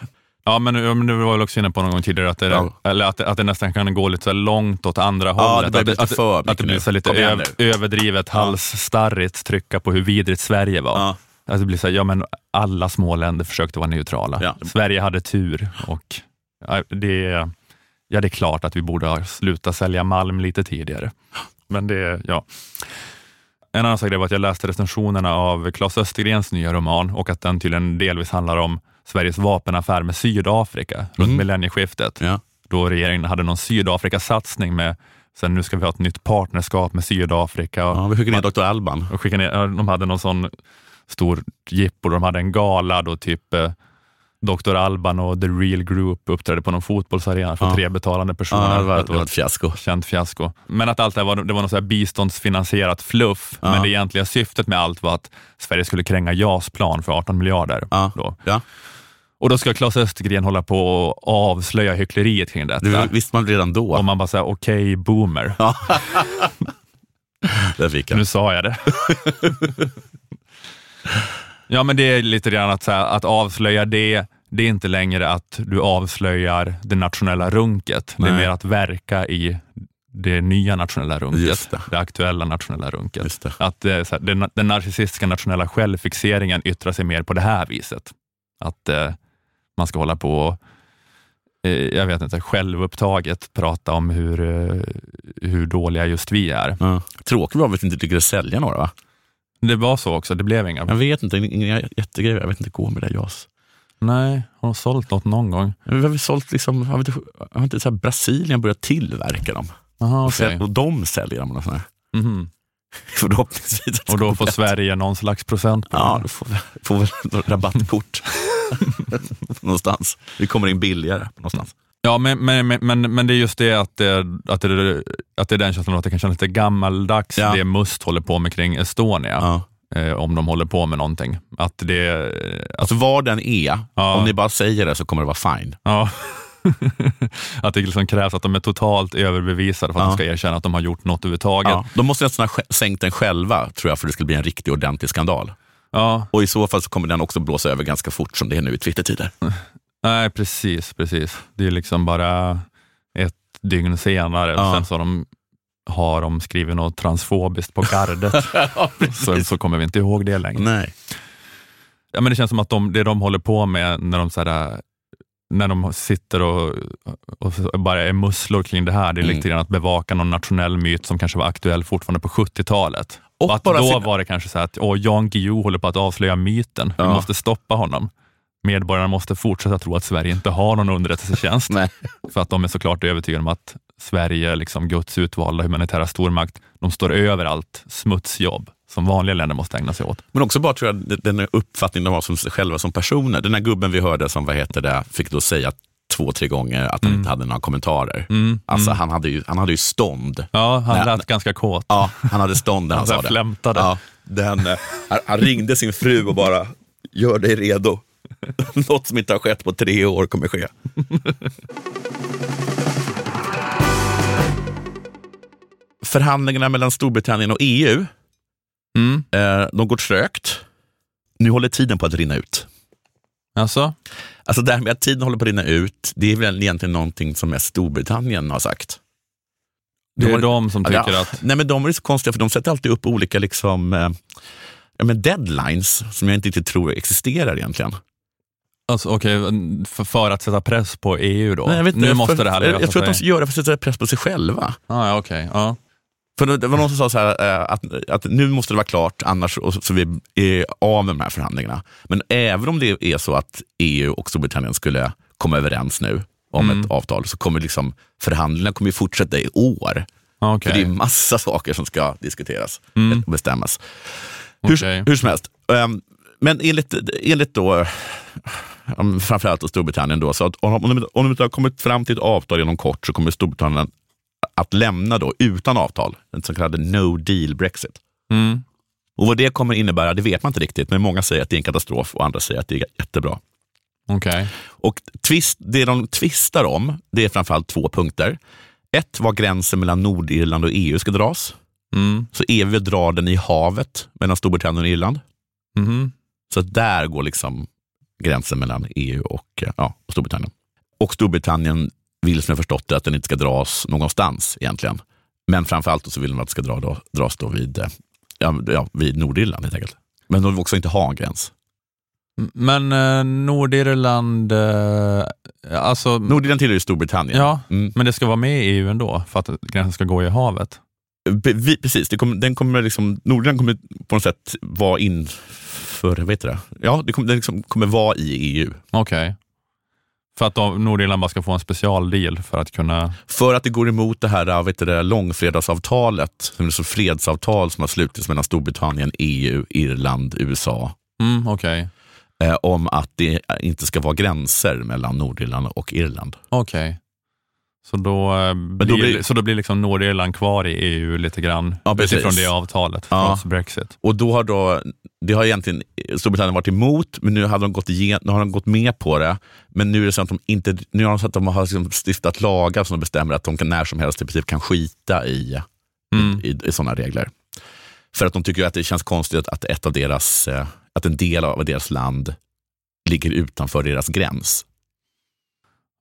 Ja, men, ja, men du var väl också inne på någon gång tidigare att det, Ja. eller att, det- att det nästan kan gå lite så långt åt andra Ja, hållet. det börjar bli att, att, för att det blir nu. så lite öv, nu. överdrivet, halsstarrigt trycka på hur vidrigt Sverige var. Ja. Alltså det blir så här, ja men alla små länder försökte vara neutrala. Ja. Sverige hade tur och ja, det, ja, det är klart att vi borde ha slutat sälja malm lite tidigare. Men det, ja. En annan sak var att jag läste recensionerna av Claes Östergrens nya roman och att den tydligen delvis handlar om Sveriges vapenaffär med Sydafrika runt millennieskiftet. Ja. Då regeringen hade någon Sydafrika-satsning med, sen nu ska vi ha ett nytt partnerskap med Sydafrika. Och Ja, vi skickar ner Dr. Alban. och skickade ner, de hade någon sån stor jippo, de hade en gala då typ eh, Dr. Alban och The Real Group uppträdde på någon fotbollsarena för Ja. tre betalande personer. Ja, det var, det ett fiasko. känt fiasko. Men att allt det här var, det var något så här biståndsfinansierat fluff, Ja. men det egentliga syftet med allt var att Sverige skulle kränga JAS-plan för 18 miljarder. Ja. Då. Ja. Och då ska Claes Östergren hålla på och avslöja hyckleriet kring detta. Det visste man redan då. Och man bara säger okej boomer. Där fick jag. Nu sa jag det. ja, men det är lite grann att, här, att avslöja det, det är inte längre att du avslöjar det nationella runket. Det är Nej. mer att verka i det nya nationella runket, det. det. aktuella nationella runket. Att så här, den, den narcissistiska nationella självfixeringen yttrar sig mer på det här viset. Att eh, man ska hålla på och eh, jag vet inte, självupptaget prata om hur, eh, hur dåliga just vi är. Ja. Tråkigt var att vi inte lyckades sälja några va? Det var så också, det blev inga. Jag vet inte, inga jättegrejer. Jag vet inte, gå med det JAS. Nej, har de sålt något någon gång? Vi har väl sålt liksom, har inte, har inte så Brasilien börjat tillverka dem? Jaha, Och, okej. sen, och de säljer dem. Och, sådär. Mhm. Förhoppningsvis. och då får bättre. Sverige någon slags procent Ja, då får vi, får något rabattkort någonstans. Vi kommer in billigare någonstans. Ja, men, men, men, men, det är just det att det, att det, att det är den känslan att det kan kännas lite gammaldags, Ja. det Must håller på med kring Estonia. Ja. Eh, om de håller på med någonting. Att det, att, Alltså vad den är, Ja. om ni bara säger det så kommer det vara fine. ja. att det liksom krävs att de är totalt överbevisade för att Ja. de ska erkänna att de har gjort något överhuvudtaget. Ja. De måste nästan ha sänkt den själva, tror jag, för det skulle bli en riktig ordentlig skandal. Ja, Och i så fall så kommer den också blåsa över ganska fort som det är nu i Twitter-tider. nej precis, precis. Det är liksom bara ett dygn senare, Ja. sen så har de, har de skrivit något transfobiskt på gardet. ja, så, så kommer vi inte ihåg det längre. Nej. Ja, men det känns som att de, det de håller på med när de, så här, när de sitter och, och bara är musslor kring det här, det är Mm. lite grann att bevaka någon nationell myt som kanske var aktuell fortfarande på 70-talet. Och Och att då se- var det kanske så här att åh, Jan Guillou håller på att avslöja myten, vi Ja. måste stoppa honom. Medborgarna måste fortsätta tro att Sverige inte har någon underrättelsetjänst. För att de är såklart övertygade om att Sverige, liksom Guds utvalda humanitära stormakt, de står över allt smutsjobb som vanliga länder måste ägna sig åt. Men också bara tror jag den uppfattning de har som sig själva som personer. Den här gubben vi hörde som vad heter det, fick då säga två, tre gånger att han inte hade några kommentarer. Mm, Alltså mm. Han, hade ju, han hade ju stånd. Ja, han Nej. lät ganska kåt. Ja, han hade stånd när han Han sa det. flämtade. Ja, den, han, han ringde sin fru och bara, gör dig redo. Något som inte har skett på tre år kommer ske. Förhandlingarna mellan Storbritannien och EU, Mm. eh, de går trögt. Nu håller tiden på att rinna ut. Alltså? Alltså det här med att tiden håller på att rinna ut, det är väl egentligen någonting som mest Storbritannien har sagt. Det är har- de som tycker Ja, att... Nej, men de är så konstiga för de sätter alltid upp olika liksom, eh, ja, men deadlines som jag inte riktigt tror existerar egentligen. Alltså, okej, för, för att sätta press på EU då? Nej, nu måste för, det här jag, lösa jag tror att de gör det för att sätta press på sig själva. Ah, ja, okej. Ja. För det var någon som sa så här, eh, att, att nu måste det vara klart annars så, vi är av med de här förhandlingarna. Men även om det är så att EU och Storbritannien skulle komma överens nu om Mm. ett avtal så kommer liksom, förhandlingarna kommer fortsätta i år. Ah, Okej. För det är massa saker som ska diskuteras Mm. och bestämmas. Hur, Okej. hur som helst. ehm, men enligt, enligt då, framförallt då Storbritannien, då, så att om, de, om de inte har kommit fram till ett avtal inom kort så kommer Storbritannien att lämna då utan avtal, den så kallade no deal Brexit. Mm. Och vad det kommer innebära, det vet man inte riktigt, men många säger att det är en katastrof och andra säger att det är jättebra. Okej. Och twist, det de tvistar om, det är framförallt två punkter. Ett, var gränsen mellan Nordirland och EU ska dras. Mm. Så EU drar den i havet mellan Storbritannien och Irland. Mhm. Så där går liksom gränsen mellan EU och, eh, ja, och Storbritannien. Och Storbritannien vill som jag förstått det att den inte ska dras någonstans egentligen. Men framförallt så vill de att det ska dra då, dras då vid, eh, ja, ja, vid Nordirland helt enkelt. Men de vill också inte ha en gräns. Men eh, Nordirland, eh, alltså, Nordirland tillhör ju Storbritannien. ja, Mm. men det ska vara med i EU ändå för att gränsen ska gå i havet. Be- vi, precis, det kommer, den kommer liksom, Nordirland kommer på något sätt vara vad heter det? Ja, det kommer, den liksom kommer vara i EU. Okej. För att de, Nordirland bara ska få en specialdeal för att kunna... För att det går emot det här vet du, det, långfredagsavtalet, som är så fredsavtal som har slutits mellan Storbritannien, EU, Irland, USA, Mm, Okej, eh, om att det inte ska vara gränser mellan Nordirland och Irland. okej. Så då, eh, blir, då blir- så då blir liksom Nordirland kvar i EU lite grann Ja, precis. utifrån det avtalet, Ja. Brexit. Och då har då, det har egentligen Storbritannien varit emot, men nu, hade de gått igen, nu har de gått med på det. Men nu är det så att de inte, nu har de, så att de har liksom stiftat lagar som de bestämmer att de kan, när som helst i princip kan skita i, Mm. i, i sådana regler. För att de tycker att det känns konstigt att, ett av deras, eh, att en del av deras land ligger utanför deras gräns.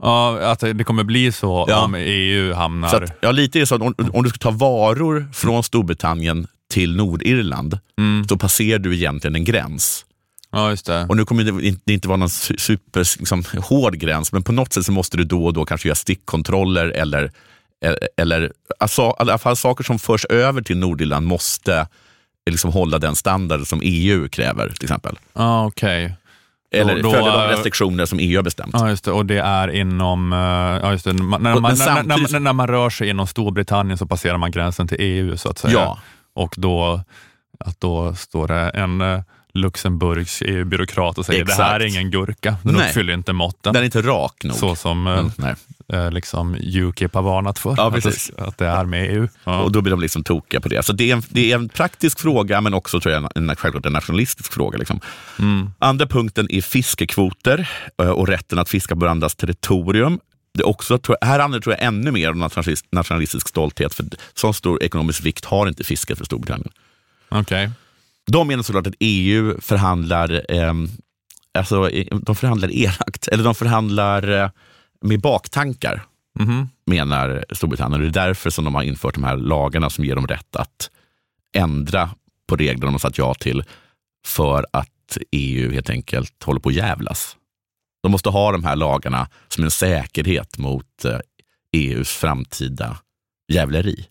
Ja, att det kommer bli så Ja. om EU hamnar... Så att, ja, lite är det så att om, om du ska ta varor från Storbritannien till Nordirland, mm. så passerar du egentligen en gräns. Ja, just det. Och nu kommer det inte, det inte vara någon su- super liksom, hård gräns, men på något sätt så måste du då och då kanske göra stickkontroller eller, eller, eller alltså, i alla fall saker som förs över till Nordirland måste liksom hålla den standard som EU kräver till exempel. Ja, okej. Eller Då- då, följa de restriktioner som EU har bestämt. Ja, just det. Och det är inom... eh, Ja, just det. När man, när, samtidigt- när, när man rör sig inom Storbritannien så passerar man gränsen till EU, så att säga. Ja. Och då, att då står det en eh, Luxemburgs EU-byråkrat och säger det här är Exakt. ingen gurka, den Nej. uppfyller inte måtten. Den är inte rak nog. Så som eh, nej. eh, liksom Ukip har varnat för, Ja, att, precis. att det är med EU. Ja. Och då blir de liksom tokiga på det. Så det är en, det är en praktisk fråga, men också tror jag, en, självklart en nationalistisk fråga. Liksom. Mm. Andra punkten är fiskekvoter eh, och rätten att fiska på andras territorium. Det är också, tror jag, här handlar det tror jag ännu mer om nationalist, nationalistisk stolthet, för så stor ekonomisk vikt har inte fisket för Storbritannien. Okej. De menar såklart att EU förhandlar, eh, alltså, de förhandlar elakt, eller de förhandlar eh, med baktankar Mhm. menar Storbritannien. Det är därför som de har infört de här lagarna som ger dem rätt att ändra på regler de sagt ja till för att EU helt enkelt håller på att jävlas. De måste ha de här lagarna som en säkerhet mot eh, EUs framtida jävleri.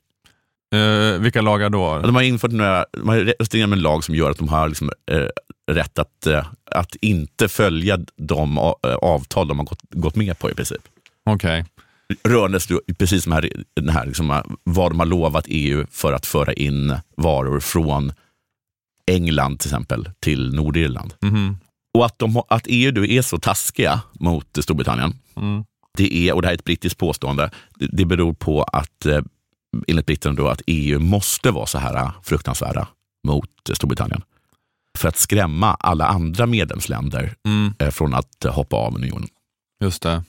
Eh, vilka lagar då? De har infört några, de har röstat igenom en lag som gör att de har liksom, eh, rätt att, eh, att inte följa de eh, avtal de har gått, gått med på i princip. Okej. rörandes du precis som här, den här liksom, vad de har lovat EU för att föra in varor från England till exempel till Nordirland. Mhm. Och att, de, att EU då är så taskiga mot Storbritannien, Mm. det är, och det här är ett brittiskt påstående, det, det beror på att eh, enligt britterna då att EU måste vara så här fruktansvärda mot Storbritannien. För att skrämma alla andra medlemsländer Mm. eh, från att hoppa av unionen. Just det.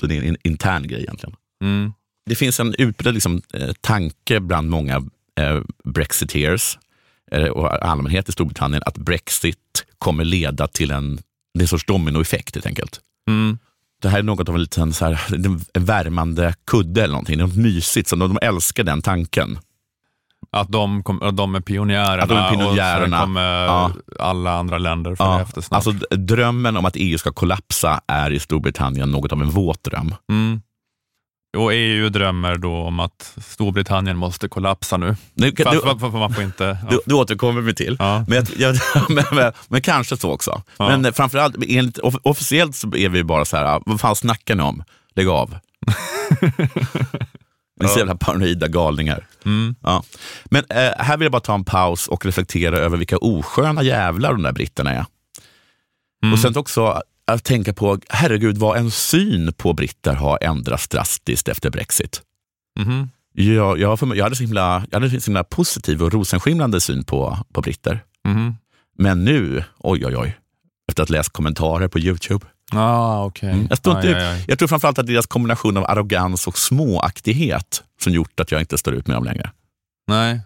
Så det är en intern grej egentligen. Mm. Det finns en utbredd liksom, eh, tanke bland många eh, brexiteers eh, och allmänhet i Storbritannien att Brexit kommer leda till en, det är en sorts dominoeffekt helt enkelt. Mm. Det här är något av en liten så här, en värmande kudde eller någonting. Det är något mysigt, så de, de älskar den tanken. Att de, kom, att de är pionjärerna, Att de är pionjärerna. och sen kommer Ja. alla andra länder följa Ja, efter snart. alltså, drömmen om att EU ska kollapsa är i Storbritannien något av en våt dröm. Mm. Och EU drömmer då om att Storbritannien måste kollapsa nu. Nu, Fast, du, för, för, för man får inte... du, du återkommer vi till. Ja. Men, jag, jag, men, men, men kanske så också. Ja. Men framförallt, enligt, off- officiellt så är vi bara så här, vad fan snackar ni om? Lägg av. Ni är så jävla paranoida galningar. Mm. Ja. Men eh, här vill jag bara ta en paus och reflektera över vilka osköna jävlar de där britterna är. Mm. Och sen också att tänka på, herregud vad en syn på britter har ändrats drastiskt efter Brexit. Mhm. Jag, jag, jag, hade så himla, jag hade så himla positiv och rosenskimrande syn på, på britter. Mhm. Men nu, oj oj oj, efter att ha läst kommentarer på YouTube. Ah, okej. Mm. Jag, står inte aj, aj. jag tror framförallt att deras kombination av arrogans och småaktighet som gjort att jag inte står ut med dem längre. Nej.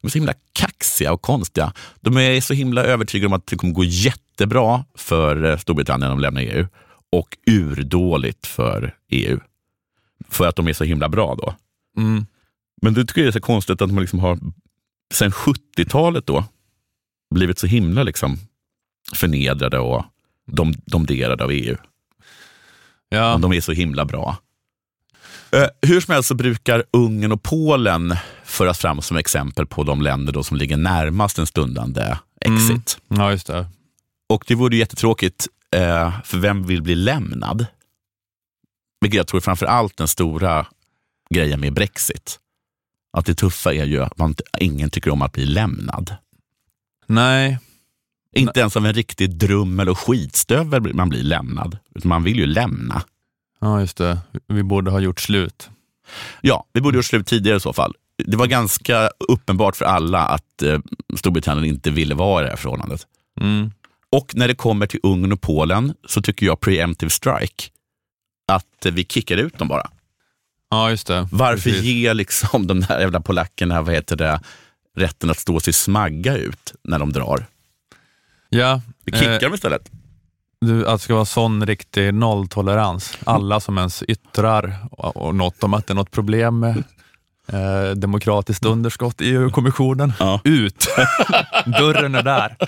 De är så himla kaxiga och konstiga. De är så himla övertygade om att det kommer gå jättebra för eh, Storbritannien om de lämnar EU och urdåligt för EU. För att de är så himla bra då. Mm. Men det tycker jag är så konstigt att de liksom har sen 70-talet då blivit så himla liksom förnedrade och dom, domderade av EU. Ja. De är så himla bra. Eh, hur som helst så brukar Ungern och Polen föras fram som exempel på de länder då som ligger närmast en stundande exit. ja, just det. Och det vore ju jättetråkigt, eh, för vem vill bli lämnad? Vilket jag tror är framför allt den stora grejen med Brexit. Att det tuffa är ju att man, ingen tycker om att bli lämnad. Nej. Inte ens av en riktig drum eller skitstövel man blir lämnad. Utan man vill ju lämna. Ja, just det. Vi borde ha gjort slut. Ja, vi borde gjort slut tidigare i så fall. Det var ganska uppenbart för alla att eh, Storbritannien inte ville vara i det här förhållandet. Mm. Och när det kommer till Ungern och Polen så tycker jag preemptive strike. Att eh, vi kickar ut dem bara. Ja, just det. Varför Precis. ge liksom de där jävla polackerna vad heter det, rätten att stå sig smagga ut när de drar? Ja, Vi kickar eh, dem istället. Du, att det ska vara sån riktig nolltolerans. Alla som ens yttrar och, något om att det är något problem med eh, demokratiskt underskott i EU-kommissionen. Ja. Ut! Dörren är där.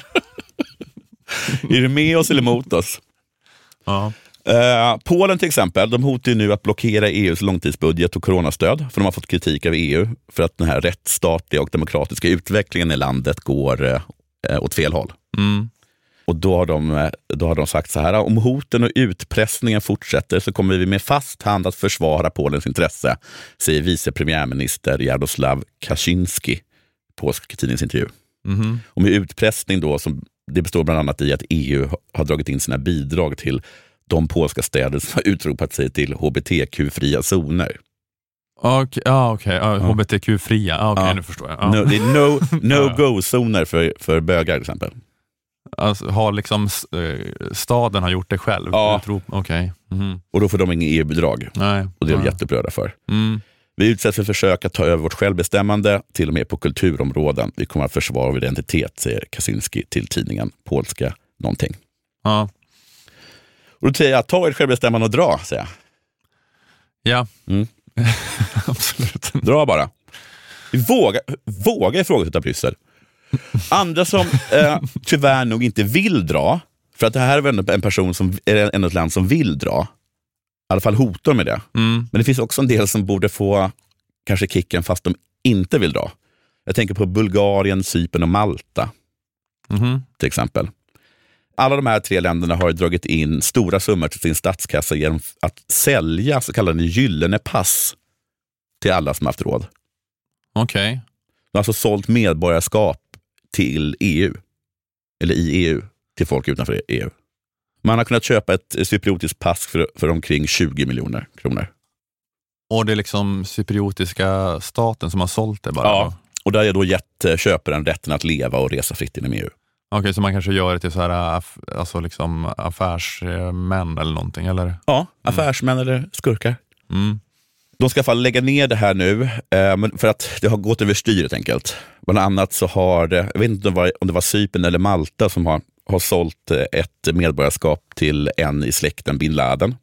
Är du med oss eller emot oss? Ja. Eh, Polen till exempel, de hotar nu att blockera EUs långtidsbudget och coronastöd, för de har fått kritik av EU för att den här rättsstatliga och demokratiska utvecklingen i landet går eh, åt fel håll. Mm. Och då har, de, eh, då har de sagt så här, om hoten och utpressningen fortsätter så kommer vi med fast hand att försvara Polens intresse, säger vice premiärminister Jarosław Kaczynski, polsk tidningsintervju. Mhm. Och med utpressning då, som det består bland annat i att EU ha- har dragit in sina bidrag till de polska städer som har utropat sig till hbtq-fria zoner. Okej, okej. Ja, HBTQ-fria. Okej, Ja. nu förstår jag. Ja. No, det är no, no-go-zoner för, för bögar till exempel. Alltså, har liksom eh, staden har gjort det själv? Ja. Utrop- Okej. Mhm. Och då får de inga EU-bidrag. Och det är de jätteupprörda för. Mm. Vi utsätts för försök att ta över vårt självbestämmande, till och med på kulturområden. Vi kommer att försvara vår identitet, säger Kaczynski till tidningen Polska någonting. Ja. Och då säger jag, ta ert självbestämmande och dra, säger jag. Ja, Mm. absolut. Dra bara. Vi vågar, vågar ifrågasätta Bryssel. Andra som eh, tyvärr nog inte vill dra, för att det här är ändå en person som är ändå ett land som vill dra. I alla fall hotar med det. Mm. Men det finns också en del som borde få kanske kicken fast de inte vill dra. Jag tänker på Bulgarien, Cypern och Malta Mhm. till exempel. Alla de här tre länderna har dragit in stora summor till sin statskassa genom att sälja så kallade gyllene pass till alla som haft råd. Okej. De har alltså sålt medborgarskap till EU, eller i EU, till folk utanför EU. Man har kunnat köpa ett cypriotiskt pass för, för omkring 20 miljoner kronor. Och det är liksom cypriotiska staten som har sålt det bara? Ja. Och där har då gett köparen rätten att leva och resa fritt inom EU. Okej, så man kanske gör det till så här, alltså liksom affärsmän eller någonting? Eller? Ja, affärsmän eller skurkar. Mm. De ska i alla fall lägga ner det här nu, eh, för att det har gått överstyr helt enkelt. Bland annat så har, jag vet inte om det var, om det var Cypern eller Malta som har, har sålt eh, ett medborgarskap till en i släkten bin Laden.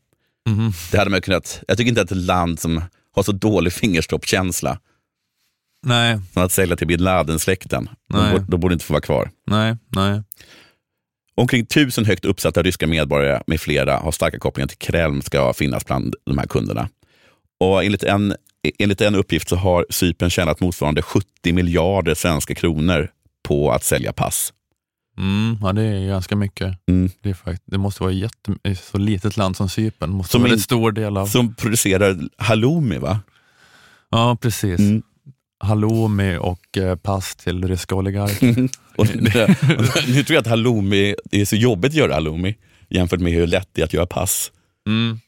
Mhm. Det hade man kunnat, jag tycker inte att ett land som har så dålig fingerstoppkänsla Nej, som att sälja till bin Laden-släkten, de borde inte få vara kvar. nej, nej. Omkring tusen högt uppsatta ryska medborgare med flera har starka kopplingar till Kreml ska finnas bland de här kunderna. Och enligt en, enligt en uppgift så har Cypern tjänat motsvarande 70 miljarder svenska kronor på att sälja pass. Mm, ja, det är ganska mycket. Mm. Det, fakt- det måste vara jätte, ett så litet land som Cypern. måste Som vara en stor del av... Som producerar halloumi va? Ja, precis. Mm. Halloumi och eh, pass till ryska oligarker. Nu tror jag att halloumi, det är så jobbigt att göra halloumi jämfört med hur lätt det är att göra pass. Mm.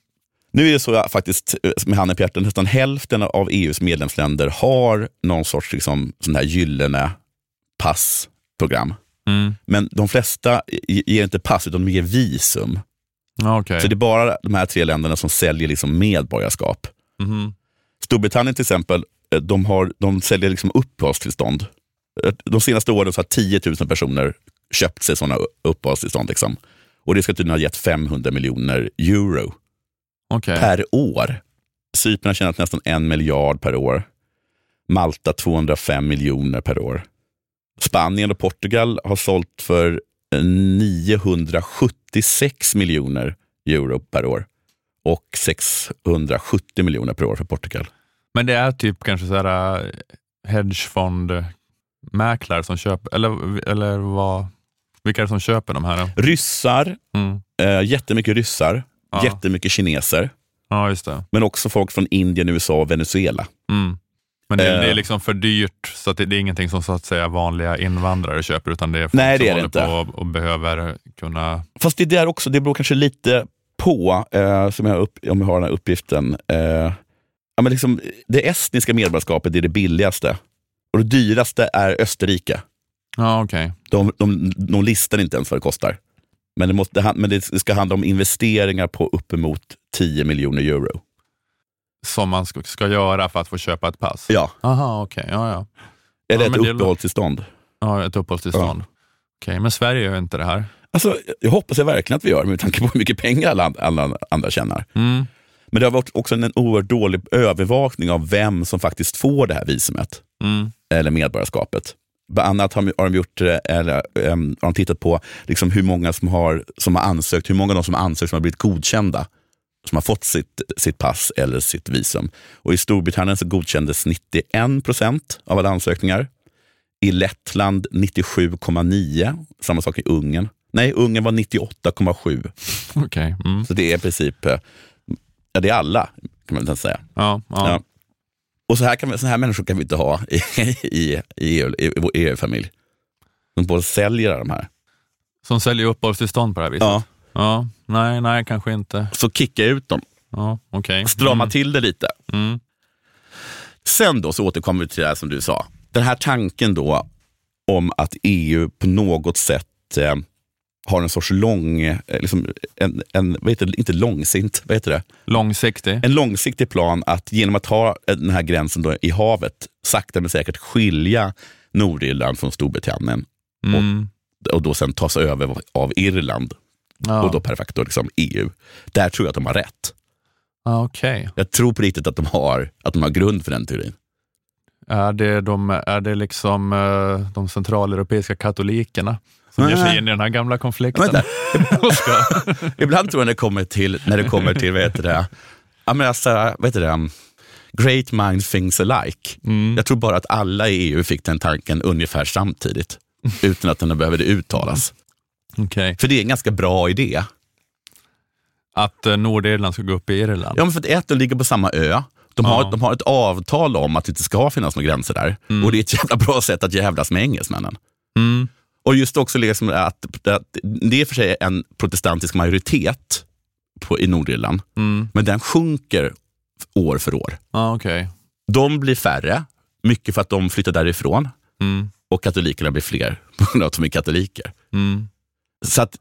Nu är det så faktiskt, eh, med handen på hjärtat, nästan hälften av EUs medlemsländer har någon sorts liksom, sån här gyllene passprogram. Mm. Men de flesta ge- ger inte pass, utan de ger visum. Okej. Så det är bara de här tre länderna som säljer liksom medborgarskap. Mhm. Storbritannien till exempel, eh, de, har, de säljer liksom uppehållstillstånd. Eh, De senaste åren så har 10 000 personer köpt sig sådana uppehållstillstånd. Liksom. Och det ska tydligen ha gett 500 miljoner euro Okej. per år. Cypern har tjänat nästan en miljard per år. Malta 205 miljoner per år. Spanien och Portugal har sålt för eh, 976 miljoner euro per år och 670 miljoner per år för Portugal. Men det är typ kanske så här äh, hedgefondmäklare som köper, eller, eller vad, vilka är det som köper de här? Ryssar, Mm. eh, jättemycket ryssar, Ja. jättemycket kineser, Ja, just det. men också folk från Indien, USA och Venezuela. Mm. Men det, Eh. det är liksom för dyrt, så det, det är ingenting som så att säga vanliga invandrare köper, utan det är folk Nej, som det det håller inte. på och, och behöver kunna... Fast det där också, det beror kanske lite på, eh, som jag upp, om jag har den här uppgiften. Eh, ja, men liksom, det estniska medborgarskapet är det billigaste och det dyraste är Österrike. Ja, okej. De, de, de listar inte ens vad det kostar. Men det, måste, det men det ska handla om investeringar på uppemot 10 miljoner euro. Som man ska, ska göra för att få köpa ett pass? Ja, Aha, okej. Ja, ja. eller Ja, ett uppehållstillstånd. ja, ett uppehållstillstånd. Okej, men Sverige gör inte det här. Alltså, jag hoppas jag verkligen att vi gör, med tanke på hur mycket pengar alla, alla andra tjänar. Mm. Men det har varit också en oerhört dålig övervakning av vem som faktiskt får det här visumet. Mm. eller medborgarskapet. Bland annat har har de gjort, eller, em, har de tittat på liksom hur många som har, som har ansökt, hur många av de som har ansökt som har blivit godkända, som har fått sitt, sitt pass eller sitt visum. Och I Storbritannien så godkändes 91 procent av alla ansökningar. I Lettland 97,9. Samma sak i Ungern. Nej, Ungern var 98,7. Okej. Mm. Så det är i princip, eh, ja det är alla kan man säga. Ja, ja. Ja. Och så här, kan vi, så här människor kan vi inte ha i, i, i, EU, i vår EU-familj. De både säljer de här. Som säljer uppehållstillstånd på det här viset? Ja. Ja, nej, nej, kanske inte. Så kicka ut dem, Ja, okej. strama Mm. till det lite. Mm. Sen då så återkommer vi till det här som du sa. Den här tanken då om att EU på något sätt eh, har en sorts lång, eh, liksom en, en, vad heter det, inte långsint, vad heter det? Långsiktig? En långsiktig plan att genom att ha den här gränsen då i havet sakta men säkert skilja Nordirland från Storbritannien Mm. och då sen tas över av Irland Ja. och då per facto liksom EU. Där tror jag att de har rätt. Okej. Jag tror på riktigt att de har, att de har grund för den teorin. Är, det de, är det liksom eh, de centraleuropeiska katolikerna som ger sig in i den här gamla konflikten? Ibland tror jag när det kommer till, när det kommer till vad heter det, ja, men alltså, vad heter det, great minds things alike. Mm. Jag tror bara att alla i EU fick den tanken ungefär samtidigt, utan att den behövde uttalas. Okej. För det är en ganska bra idé. Att eh, Nordirland ska gå upp i Irland? Ja, men för att ett, de ligger på samma ö. De har, Ja. de har ett avtal om att det inte ska finnas några gränser där. Och det är ett jävla bra sätt att jävlas med engelsmännen. Mm. Och just också liksom att, att det är för sig en protestantisk majoritet på, i Nordirland, Mm. men den sjunker år för år. Ja, okej. De blir färre, mycket för att de flyttar därifrån Mm. och katolikerna blir fler på grund av att de är katoliker. Mm. Så att,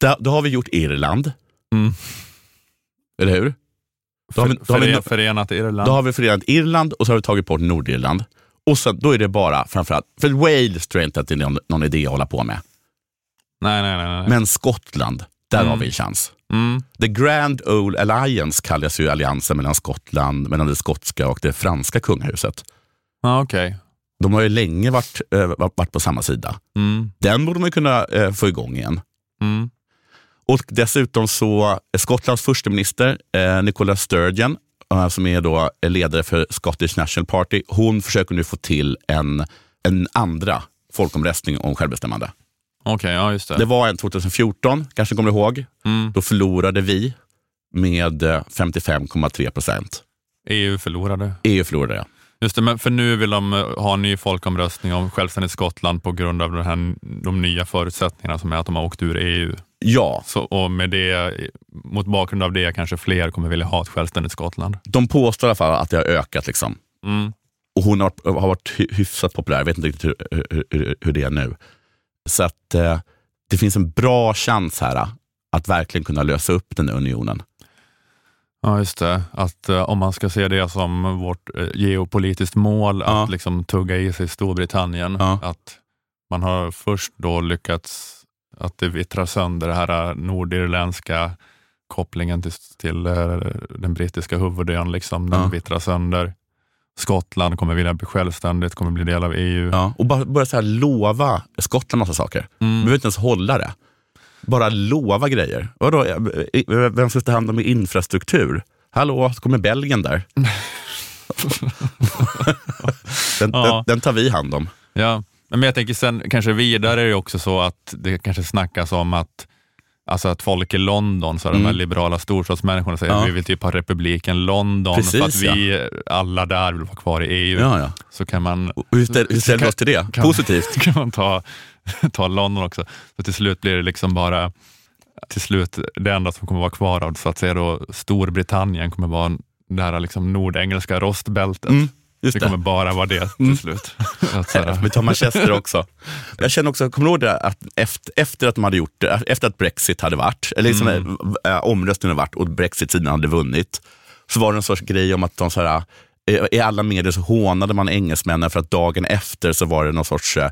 då, då har vi gjort Irland, Mm. eller hur? Då har, vi, då, har vi, före, förenat Irland? då har vi förenat Irland och så har vi tagit bort Nordirland. Och sen, då är det bara framförallt, för Wales tror jag inte att det är någon, någon idé att hålla på med. Nej, nej, nej. nej. Men Skottland, där Mm. har vi en chans. Mm. The Grand Old Alliance kallas ju alliansen mellan Skottland, mellan det skotska och det franska kungahuset. Ja, okej. De har ju länge varit, eh, varit på samma sida. Mm. Den borde man kunna eh, få igång igen. Mm. Och dessutom så, Skottlands försteminister eh, Nicola Sturgeon, som är då ledare för Scottish National Party, hon försöker nu få till en, en andra folkomröstning om självbestämmande. Okej, ja just det. Det var en 2014, kanske kommer ihåg. Mm. Då förlorade vi med eh, 55,3 procent. EU förlorade. EU förlorade, ja. Just det, men för nu vill de eh, ha en ny folkomröstning om självständigt Skottland på grund av den här, de nya förutsättningarna som är att de har åkt ur EU. Ja, Så, och med det, mot bakgrund av det kanske fler kommer vilja ha ett självständigt Skottland. de påstår i alla fall att det har ökat. Liksom. Mm. Och hon har, har varit hy- hyfsat populär, jag vet inte riktigt hur, hur, hur, det är nu. Så att eh, det finns en bra chans här eh, att verkligen kunna lösa upp den unionen. Ja, just det. Att eh, om man ska se det som vårt eh, geopolitiskt mål, Ja. att liksom tugga i sig Storbritannien, Ja. att man har först då lyckats att det vittrar sönder det här eh, nordirländska kopplingen till, till eh, den brittiska huvudön, liksom, den Ja. vittrar sönder. Skottland kommer vilja bli självständigt, kommer bli del av EU. Ja, och bara börja så här lova Skottland massa saker. Mm. Behöver inte ens hålla det. Bara lova grejer. Vadå, eh, vem ska ta hand om infrastruktur? Hallå, så kommer Belgien där. den, Ja. den, den tar vi hand om. Ja, men jag tänker sen kanske vidare är det också så att det kanske snackas om att Alltså att folk i London, så de här Mm. liberala storstadsmänniskorna säger Ja. att vi vill typ ha republiken London Precis, för att vi alla där vill vara kvar i EU. Ja. Så kan man, Och Hur ställer, hur ställer vi oss till det? kan- Positivt? kan man ta, ta London också. Så till slut blir det liksom bara, till slut det enda som kommer vara kvar av så att säga då Storbritannien kommer vara det här liksom nordengelska rostbältet. Mm, just det det. kommer bara vara det till Mm. slut. Att så här- Vi tar Manchester också. Jag känner också, kommer du ihåg det att efter, efter att de hade gjort det, efter att Brexit hade varit, eller liksom äh, omröstningen hade varit och Brexit-sidan hade vunnit, så var det en sorts grej om att de så här, eh, i alla medier så hånade man engelsmännen för att dagen efter så var det någon sorts, eh,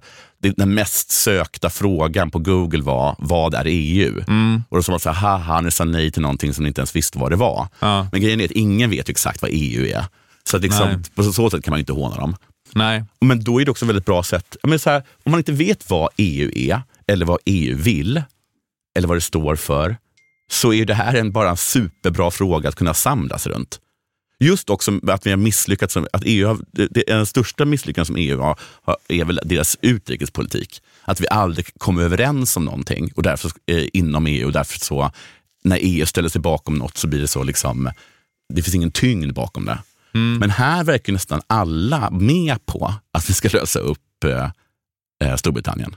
den mest sökta frågan på Google var, vad är EU? Mm. Och då sa man så här, haha, ni sa nej till någonting som ni inte ens visste vad det var. Ja. Men grejen är att ingen vet exakt vad EU är. Så att liksom, på så sätt kan man inte håna dem. Nej, Men då är det också ett väldigt bra sätt. Men så här, om man inte vet vad EU är, eller vad EU vill, eller vad det står för, så är det här en, bara en superbra fråga att kunna samlas runt. Just också att vi har misslyckats, som- att EU har, det, den största misslyckandet som EU har, har, är väl deras utrikespolitik. Att vi aldrig kom överens om någonting och därför, eh, inom EU och därför så, när EU ställer sig bakom något så blir det så liksom, det finns ingen tyngd bakom det. Men här verkar nästan alla med på att vi ska lösa upp eh, eh, Storbritannien.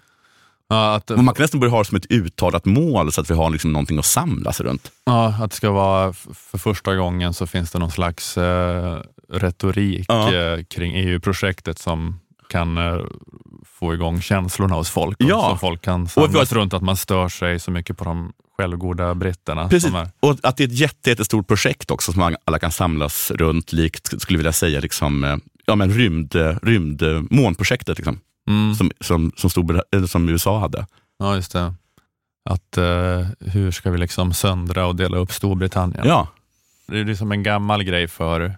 ja, att, Och man kan nästan börja ha det som ett uttalat mål så att vi har liksom någonting att samlas runt. ja, att det ska vara, för första gången så finns det någon slags eh, retorik Ja. eh, kring EU-projektet som kan eh, få igång känslorna hos folk. Ja. Så folk kan samlas ett- runt att man stör sig så mycket på de självgoda britterna. Precis. Och att det är ett jätte, jättestort projekt också som alla kan samlas runt, likt, skulle vilja säga, liksom, eh, ja, men rymd, eh, rymd, eh, månprojektet liksom, Mm. som, som, som, Storbrit- eller som USA hade. Ja, just det. Att eh, hur ska vi liksom söndra och dela upp Storbritannien? Ja, Det är liksom en gammal grej för,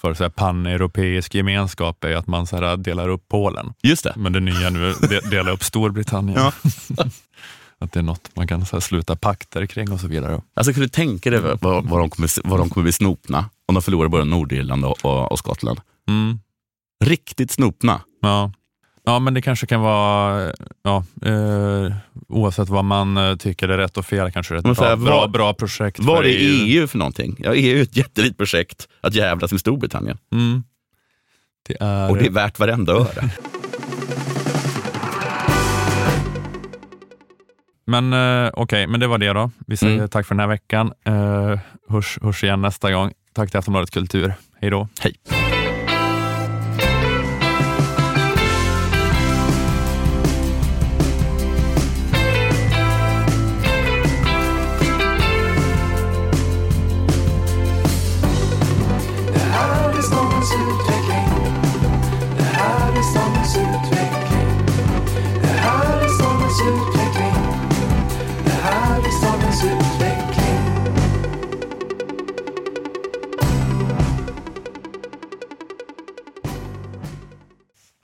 för så här pan-europeisk gemenskap är att man så här delar upp Polen. just det. Men det nya nu är de, dela upp Storbritannien. Ja. att det är något man kan så här, sluta pakter kring och så vidare. Alltså, kan du tänka dig vad, de kommer, vad de kommer bli snopna om de förlorar både Nordirland och, och, och Skottland? Mm. Riktigt snopna. Ja. ja, men det kanske kan vara, ja, eh, oavsett vad man eh, tycker är rätt och fel, kanske det är ett bra, bra, vad- bra projekt Vad är EU för någonting? Ja, EU är ett jättelikt projekt att jävlas med Storbritannien. Mm. Det är, Och det är värt varenda öre. Men eh, okej, men det var det då. Vi säger Mm. tack för den här veckan. Uh, hörs, hörs igen nästa gång. Tack till Aftonbladet Kultur. Hej då. Hej.